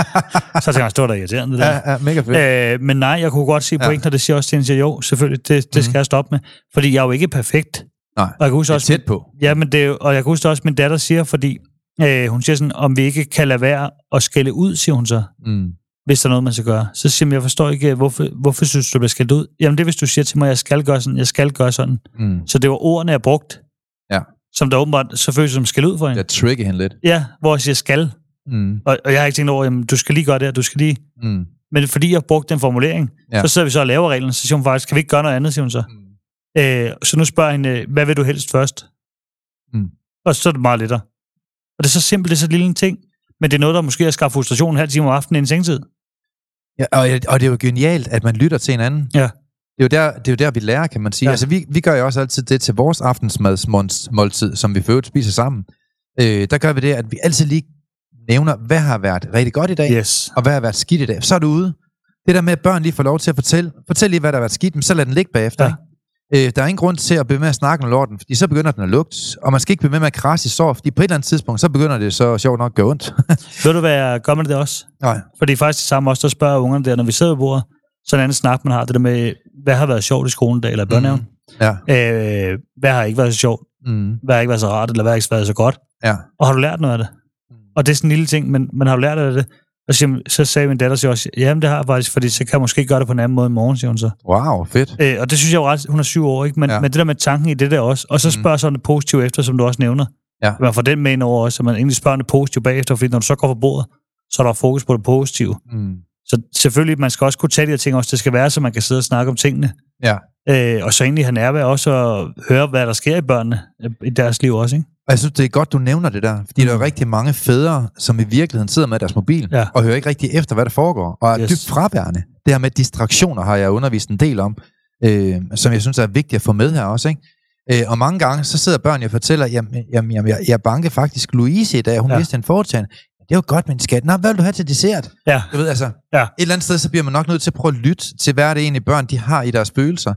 S2: så tænker jeg, stå der irriterende. Det der.
S1: Ja, ja, mega fedt.
S2: Øh, men nej, jeg kunne godt se
S1: Ja.
S2: pointen, og det siger også til hende, siger, jo, selvfølgelig, det, det skal
S1: Mhm.
S2: jeg stoppe med. Fordi jeg er jo ikke perfekt.
S1: Nej,
S2: Og jeg kan huske
S1: det er
S2: også,
S1: tæt på.
S2: ja, men det, og jeg kan huske også, min datter siger, fordi øh, hun siger sådan, om vi ikke kan lade være at skælde ud, siger hun så,
S1: Mm.
S2: hvis der er noget, man skal gøre. Så siger hun, jeg forstår ikke, hvorfor, hvorfor synes du, du bliver skældt ud? Jamen det er, hvis du siger til mig, jeg skal gøre sådan, jeg skal gøre sådan.
S1: Mm.
S2: Så det var ordene, jeg brugt,
S1: Ja.
S2: som der åbenbart så føles som skæld ud for hende.
S1: Jeg trigger hende lidt.
S2: Ja, hvor jeg siger skal.
S1: Mm.
S2: Og, og jeg har ikke tænkt over, jamen, du skal lige gøre det, her, du skal lige...
S1: Mm.
S2: Men fordi jeg brugte den formulering,
S1: Ja.
S2: så sidder vi så og laver reglerne, så siger hun faktisk, kan vi ikke gøre noget andet, siger hun så.
S1: Mm.
S2: Øh, så nu spørger jeg hende, hvad vil du helst først?
S1: Mm.
S2: Og så er det meget lettere. Og det er så simpelt, det er så lille en ting, men det er noget, der måske har skabt frustration en halv time om aftenen inden sengetid.
S1: Ja, og, og det er jo genialt, at man lytter til hinanden.
S2: Ja.
S1: Det er jo der, det er jo der vi lærer, kan man sige. Ja. Altså, vi, vi gør jo også altid det til vores aftensmadsmåltid, som vi for øvrigt spiser sammen. Øh, der gør vi det, at vi altid lige nævner, hvad har været rigtig godt i dag,
S2: Yes.
S1: og hvad har været skidt i dag. Så er du ude. Det der med, at børn lige får lov til at fortælle, fortæl lige, hvad der har været skidt, men så lad den ligge bagefter.
S2: Ja.
S1: Ja. Øh, der er ingen grund til at blive med at snakke om lorten, fordi så begynder den at lugte, og man skal ikke blive med med at krasse i sår, fordi på et eller andet tidspunkt, så begynder det så sjovt nok at gøre ondt.
S2: Ved du, hvad jeg gør med det også?
S1: Nej.
S2: Fordi faktisk det samme også, der spørger ungerne der, når vi sidder ved bordet, så en anden snak, man har, det der med, hvad har været sjovt i skolen dag, eller børnehaven?
S1: Ja.
S2: Øh, hvad har ikke været så sjovt?
S1: Mm.
S2: Hvad har ikke været så rart, eller hvad har ikke været så godt?
S1: Ja.
S2: Og har du lært noget af det? Og det er sådan en lille ting, men, men har du lært af det? Og så, så sagde min datter så også, jamen det har jeg faktisk, fordi så kan jeg måske gøre det på en anden måde i morgen, siger hun så.
S1: Wow, fedt.
S2: Øh, og det synes jeg jo ret, hun er syv år, ikke? Men,
S1: Ja.
S2: men det der med tanken i det der også, og så
S1: Mhm.
S2: spørger sådan det positive efter, som du også nævner.
S1: Ja.
S2: Man får den med ind over også, så man egentlig spørger det positive bagefter, fordi når du så går på bordet, så er der fokus på det positive.
S1: Mm.
S2: Så selvfølgelig, man skal også kunne tage de her ting også. Det skal være, så man kan sidde og snakke om tingene.
S1: Ja.
S2: Øh, og så egentlig have nærvær også og høre, hvad der sker i børnene øh, i deres liv også, ikke?
S1: Og jeg synes, det er godt, du nævner det der, fordi der er jo rigtig mange fædre, som i virkeligheden sidder med deres mobil,
S2: Ja.
S1: og hører ikke rigtig efter, hvad der foregår, og er
S2: Yes.
S1: dybt fraværende. Det her med distraktioner har jeg undervist en del om, øh, som jeg synes er vigtigt at få med her også, ikke? Øh, og mange gange, så sidder børn og fortæller, jamen, jamen, jamen jeg, jeg bankede faktisk Louise i dag, hun ja. Vidste en foretagende. Det er jo godt, min skat. Nå, hvad vil du have til dessert?
S2: Ja.
S1: Du ved, altså,
S2: Ja.
S1: et eller andet sted, så bliver man nok nødt til at prøve at lytte til, hvad det egentlig børn, de har i deres følelser.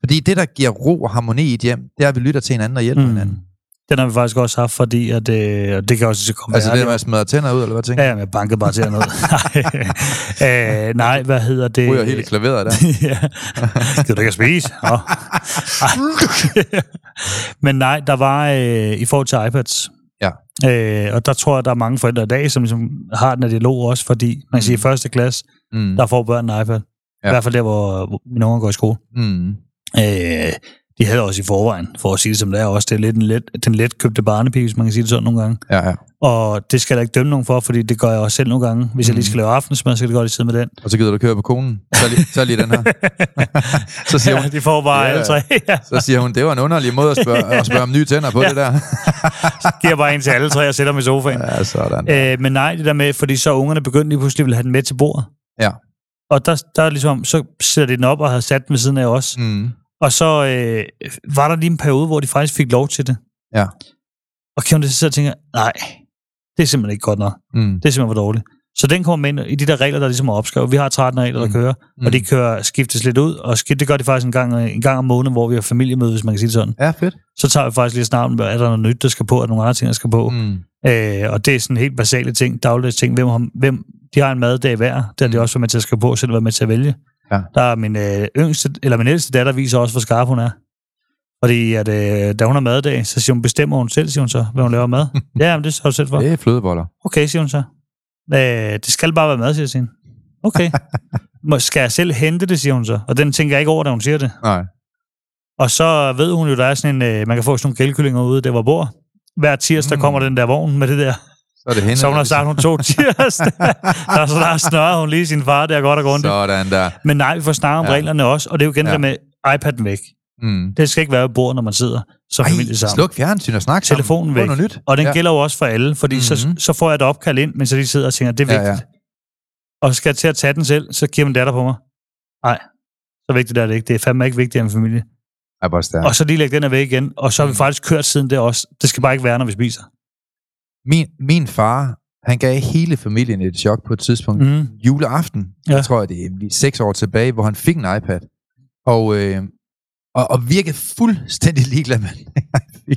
S1: Fordi det, der giver ro og harmoni i et hjem, det er, at vi lytter til hinanden og hjælper mm. hinanden.
S2: Den har vi faktisk også haft, fordi at, øh, det kan også komme
S1: Altså det med at smadre tænder ud, eller hvad tænker
S2: Ja, men jeg bankede bare til noget. nej, øh, nej, hvad hedder det?
S1: Ryger helt klaveret der.
S2: ja. Gider du ikke at spise? Oh. Men nej, der var øh, i forhold til iPads.
S1: Ja.
S2: Øh, og der tror jeg, der er mange forældre i dag, som ligesom har den her dialog også, fordi man kan sige, i første klasse,
S1: Mm.
S2: der får børn en iPad.
S1: Ja.
S2: Ja. I hvert fald der, hvor hvor mine unger går i skole.
S1: Mm.
S2: Øh, de havde også i forvejen, for at sige det som det er også. Det er lidt en let, den let købte barnepige, hvis man kan sige det sådan nogle gange.
S1: Ja, ja.
S2: Og det skal jeg da ikke dømme nogen for, fordi det gør jeg også selv nogle gange. Hvis jeg lige skal lave aftensmad, så kan det godt lige sidde med den.
S1: Og så gider du køre på konen. Så lige, så lige den her. så, siger
S2: Ja,
S1: hun,
S2: de får bare
S1: Ja.
S2: ja. alle tre. Ja.
S1: så siger hun, det var en underlig måde at spørge, at spørge om nye tænder på ja. det der.
S2: Giver bare en til alle tre og sætter dem i sofaen.
S1: Ja, sådan.
S2: Øh, men nej, det der med, fordi så ungerne begyndte lige pludselig at have den med til bordet.
S1: Ja.
S2: Og der, der er ligesom, så sætter de den op og havde sat den ved siden af os.
S1: Mm.
S2: Og så øh, var der lige en periode, hvor de faktisk fik lov til det.
S1: Ja.
S2: Og Kevin så og tænker, nej, det er simpelthen ikke godt nok.
S1: Mm.
S2: Det er simpelthen for dårligt. Så den kommer med ind i de der regler, der ligesom er opskrevet. Vi har 13 regler, der
S1: Mm.
S2: kører,
S1: Mm.
S2: og de kører, skiftes lidt ud, og skift, det gør de faktisk en gang, en gang om måneden, hvor vi har familiemøde, hvis man kan sige det sådan.
S1: Ja, fedt.
S2: Så tager vi faktisk lige snart, er der noget nyt, der skal på, der nogle andre ting, der skal på.
S1: Mm.
S2: Øh, og det er sådan helt basale ting, dagligdags ting. Hvem, har, hvem, de har en maddag hver, det har de
S1: Mm.
S2: også været med til at skrive på, selv været med til at vælge.
S1: Ja.
S2: Der er min øh, yngste, eller min ældste datter viser også, hvor skarp hun er. Fordi at, øh, da hun har maddag, så siger hun, bestemmer hun selv, siger hun så, hvad hun laver mad. ja, men det har du selv for.
S1: Det er flødeboller.
S2: Okay, siger hun så. Øh, det skal bare være mad, siger jeg hende. Okay. Må, skal jeg selv hente det, siger hun så. Og den tænker jeg ikke over, da hun siger det.
S1: Nej.
S2: Og så ved hun jo, der er sådan en, øh, man kan få sådan nogle grillkyllinger ude, der hvor bor. Hver tirsdag
S1: mm.
S2: kommer den der vogn med det der.
S1: Så er det hende.
S2: Så hun har sagt, hun tog tirsdag. der, så der snørrer hun lige sin far der godt og grundigt.
S1: Sådan der.
S2: Men nej, vi får snakket om
S1: Ja.
S2: ja. reglerne også, og det er jo igen
S1: Ja.
S2: ja. det med iPad'en væk.
S1: Mm.
S2: Det skal ikke være ved bordet, når man sidder som
S1: Ej,
S2: familie sammen.
S1: sluk fjernsyn og snak sammen.
S2: Telefonen
S1: Få
S2: væk.
S1: noget nyt.
S2: Og den
S1: ja.
S2: ja. gælder jo også for alle, fordi mm-hmm. så,
S1: Mhm.
S2: så får jeg et opkald ind, mens jeg lige sidder og tænker, det er
S1: Ja,
S2: vigtigt.
S1: ja.
S2: Og skal jeg til at tage den selv, så giver min datter på mig. Nej, så vigtigt er det ikke. Det er fandme ikke vigtigt med familie.
S1: Ja, bare stærkt.
S2: Ja. Og så lige lægge den her væk igen, og så har vi
S1: Mm.
S2: faktisk kørt siden det også. Det skal bare ikke være, når vi spiser.
S1: Min, min far, han gav hele familien et chok på et tidspunkt.
S2: Mm.
S1: Juleaften,
S2: Ja.
S1: jeg tror, det er seks år tilbage, hvor han fik en iPad. Og, øh, og, og virkede fuldstændig ligeglad med, den.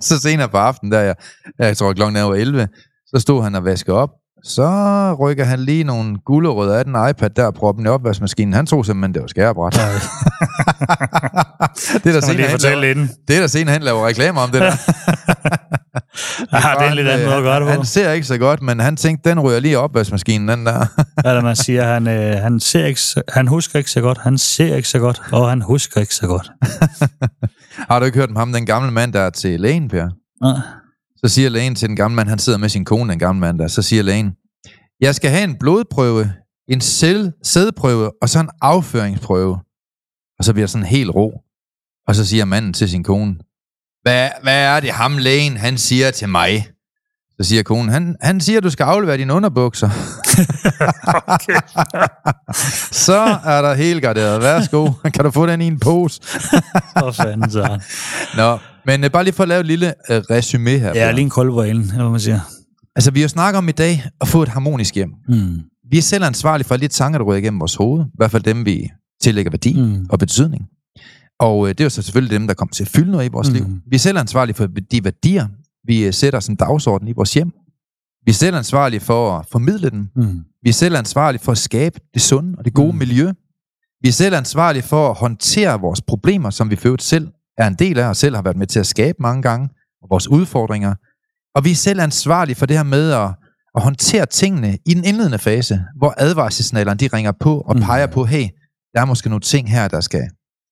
S1: så senere på aftenen, der jeg, jeg tror klokken er over 11, Så stod han og vaskede op. Så rykker han lige nogle gulerødder af den iPad der og propper den i opvaskemaskinen. Han troede simpelthen, det var skærebræt. det er der senere, han laver,
S2: inden.
S1: det er der senere, han laver reklamer om det der.
S2: Ja, det er lidt anden måde at gøre det
S1: han, ser ikke så godt, men han tænkte, den ryger lige opvaskemaskinen, den der.
S2: Eller man siger, han, øh, han, ser ikke, han husker ikke så godt, han ser ikke så godt, og han husker ikke så godt.
S1: Har du ikke hørt om ham, den gamle mand, der er til lægen, Per?
S2: Nej.
S1: Så siger lægen til den gamle mand, han sidder med sin kone, den gamle mand der, så siger lægen, jeg skal have en blodprøve, en sæd, sædprøve, og så en afføringsprøve. Og så bliver sådan helt ro. Og så siger manden til sin kone, hvad, hvad er det ham lægen, han siger til mig? Så siger konen, han, han siger, du skal aflevere dine underbukser. så er der helt garderet. Værsgo, kan du få den i en pose?
S2: For fanden, så.
S1: Nå, men uh, bare lige for at lave et lille uh, resume her.
S2: Ja, lige en kold på elen, eller hvad man siger.
S1: Altså, vi har snakket om i dag at få et harmonisk hjem.
S2: Mm.
S1: Vi er selv ansvarlige for alle de tanker, der ryger igennem vores hoved. I hvert fald dem, vi tillægger værdi
S2: Mm.
S1: og betydning. Og øh, det er jo så selvfølgelig dem, der kommer til at fylde noget i vores
S2: Mm.
S1: liv. Vi er selv ansvarlige for de værdier, vi øh, sætter som dagsorden i vores hjem. Vi er selv ansvarlige for at formidle dem.
S2: Mm.
S1: Vi er selv ansvarlige for at skabe det sunde og det gode
S2: Mm.
S1: miljø. Vi er selv ansvarlige for at håndtere vores problemer, som vi for selv er en del af, og selv har været med til at skabe mange gange, og vores udfordringer. Og vi er selv ansvarlige for det her med at, at håndtere tingene i den indledende fase, hvor advarselssignalerne de ringer på og
S2: Mm.
S1: peger på, hey, der er måske nogle ting her, der skal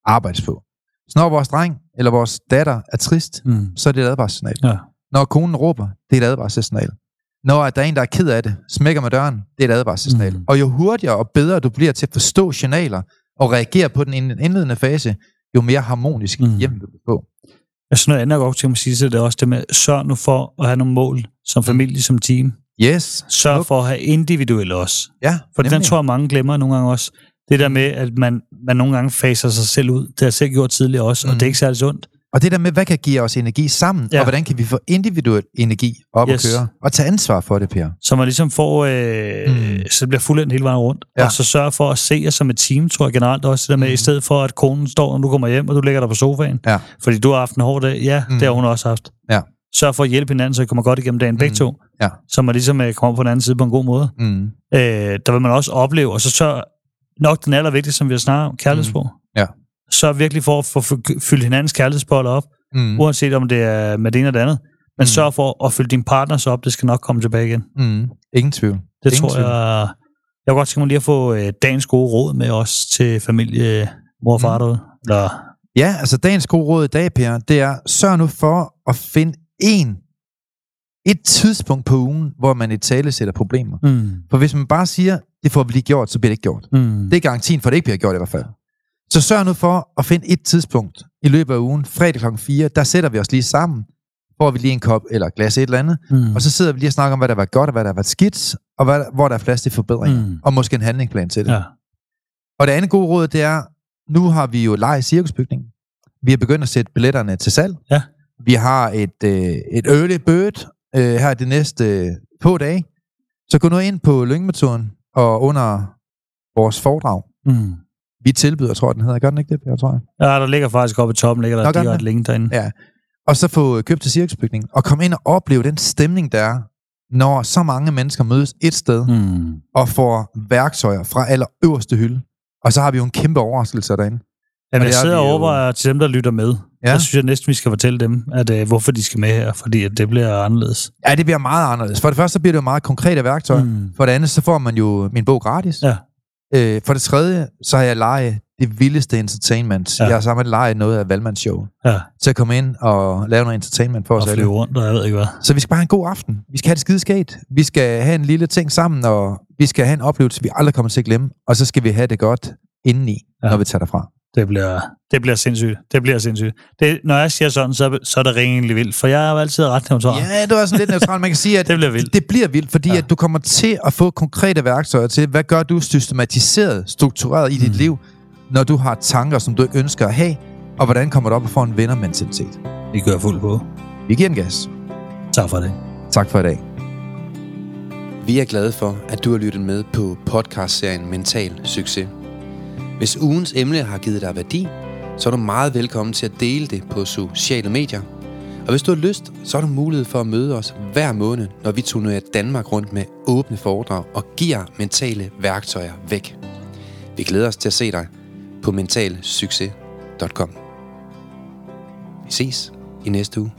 S1: arbejdes på. Så når vores dreng eller vores datter er trist,
S2: Mm.
S1: så er det et advarselssignal.
S2: Ja.
S1: Når konen råber, det er et advarselssignal. Når der er en, der er ked af det, smækker med døren, det er et advarselssignal.
S2: Mm.
S1: Mm. Og jo hurtigere og bedre du bliver til at forstå signaler og reagere på den indledende fase, jo mere harmonisk
S2: Mm.
S1: mm. hjem vil du få.
S2: Altså noget andet, jeg godt tænke mig at sige til det er også det med, sørg nu for at have nogle mål som familie, som team.
S1: Yes.
S2: Sørg
S1: Smuk.
S2: for at have individuelle også.
S1: Ja,
S2: For den
S1: nemlig.
S2: tror jeg, mange glemmer nogle gange også. Det der med, at man, man nogle gange faser sig selv ud. Det har jeg selv gjort tidligere også, mm. og
S1: Mm.
S2: det er ikke særlig sundt.
S1: Og det der med, hvad kan give os energi sammen,
S2: Ja.
S1: og hvordan kan vi få individuel energi op
S2: Yes.
S1: at køre, og tage ansvar for det, Per.
S2: Så man ligesom får, øh, mm. Så bliver fuldendt hele vejen rundt. Ja. Og så sørge for at se jer som et team, tror jeg generelt også. Det der med, mm. I stedet for, at konen står, når du kommer hjem, og du ligger der på sofaen.
S1: Ja.
S2: Fordi du har haft en hård dag. Ja, mm. Det har hun også haft.
S1: Ja.
S2: Sørg for at hjælpe hinanden, så I kommer godt igennem dagen begge
S1: Mm.
S2: to.
S1: Ja.
S2: Så man ligesom øh, kommer på den anden side på en god måde.
S1: Mm.
S2: Øh, der vil man også opleve, og så sørg nok den allervigtigste, som vi har snakket om, kærlighedsbrug.
S1: Mm.
S2: Sørg virkelig for at få fy- fyldt hinandens kærlighedsboller op, mm. Uanset om det er med det ene eller det andet. Men mm.
S1: Mm.
S2: sørg for at fylde din partners op, det skal nok komme tilbage igen.
S1: Mm. Ingen tvivl.
S2: Det
S1: Ingen
S2: tror
S1: tvivl.
S2: jeg... Jeg kunne godt tænke mig lige at få øh, dagens gode råd med os til familie, mor og far
S1: Mm.
S2: derude. Eller,
S1: Ja, altså dagens gode råd i dag, Per, det er, sørg nu for at finde en, et tidspunkt på ugen, hvor man i tale sætter problemer.
S2: mm,
S1: For hvis man bare siger, det får vi lige gjort, så bliver det ikke gjort.
S2: mm,
S1: Det er garantien for, at det ikke bliver gjort i hvert fald. Så sørg nu for at finde et tidspunkt i løbet af ugen, fredag kl. 4, der sætter vi os lige sammen, får vi lige en kop eller glas et eller andet,
S2: mm,
S1: og så sidder vi lige og snakker om, hvad der var godt og hvad der var skidt, og hvad, hvor der er plads til forbedringer,
S2: Mm.
S1: mm. og måske en handlingsplan til det.
S2: ja.
S1: Og det andet gode råd, det er, nu har vi jo leje i cirkusbygningen. Vi har begyndt at sætte billetterne til salg.
S2: Ja.
S1: Vi har et, øh, et early bird øh, her de næste øh, få dage. Så gå nu ind på Lyngmetoden og under vores foredrag.
S2: Mm.
S1: Vi tilbyder, tror jeg, den hedder. Gør den ikke det, jeg tror jeg?
S2: Ja, der ligger faktisk oppe i toppen, ligger der
S1: Nå,
S2: direkte link derinde.
S1: Ja. Og så få købt til cirkusbygningen. Og komme ind og opleve den stemning, der er, når så mange mennesker mødes et sted
S2: Mm.
S1: og får værktøjer fra aller øverste hylde. Og så har vi jo en kæmpe overraskelse derinde.
S2: Jamen,
S1: Og
S2: jeg
S1: er
S2: sidder og
S1: jo-
S2: overvejer til dem, der lytter med. Ja.
S1: Ja.
S2: Der synes jeg næsten, vi skal fortælle dem, at, øh, hvorfor de skal med her, fordi at det bliver anderledes.
S1: Ja, det bliver meget anderledes. For det første, så bliver det jo meget konkrete værktøjer. Mm.
S2: Mm.
S1: For det andet, så får man jo min bog gratis.
S2: Ja.
S1: Øh, for det tredje, så har jeg lejet det vildeste entertainment.
S2: Ja.
S1: Jeg har sammen lejet noget af Valmands show.
S2: Ja,
S1: Til at komme ind og lave noget entertainment for os
S2: og
S1: alle.
S2: flyve rundt, og jeg ved ikke hvad.
S1: Så vi skal bare have en god aften. Vi skal have det skide skægt. Vi skal have en lille ting sammen, og vi skal have en oplevelse, vi aldrig kommer til at glemme. Og så skal vi have det godt indeni, ja. når vi tager derfra.
S2: Det bliver, det bliver sindssygt. Det bliver sindssygt. Det, når jeg siger sådan, så, så er det egentlig vildt, for jeg er jo altid ret neutral.
S1: Ja, det var sådan lidt neutralt. Man kan sige, at
S2: Det bliver vildt.
S1: det bliver vildt, fordi
S2: Ja.
S1: ja. at du kommer til at få konkrete værktøjer til, hvad gør du systematiseret, struktureret i dit
S2: Mm.
S1: liv, når du har tanker, som du ikke ønsker at have, og hvordan kommer du op og får en vindermentalitet.
S2: Vi kører fuld på.
S1: Vi giver en gas.
S2: Tak for det.
S1: Tak for i dag.
S3: Vi er glade for, at du har lyttet med på podcastserien Mental Succes. Hvis ugens emne har givet dig værdi, så er du meget velkommen til at dele det på sociale medier.
S1: Og hvis du har lyst, så har du mulighed for at møde os hver måned, når vi turnerer Danmark rundt med åbne foredrag og giver mentale værktøjer væk. Vi glæder os til at se dig på mentalsucces.com. Vi ses i næste uge.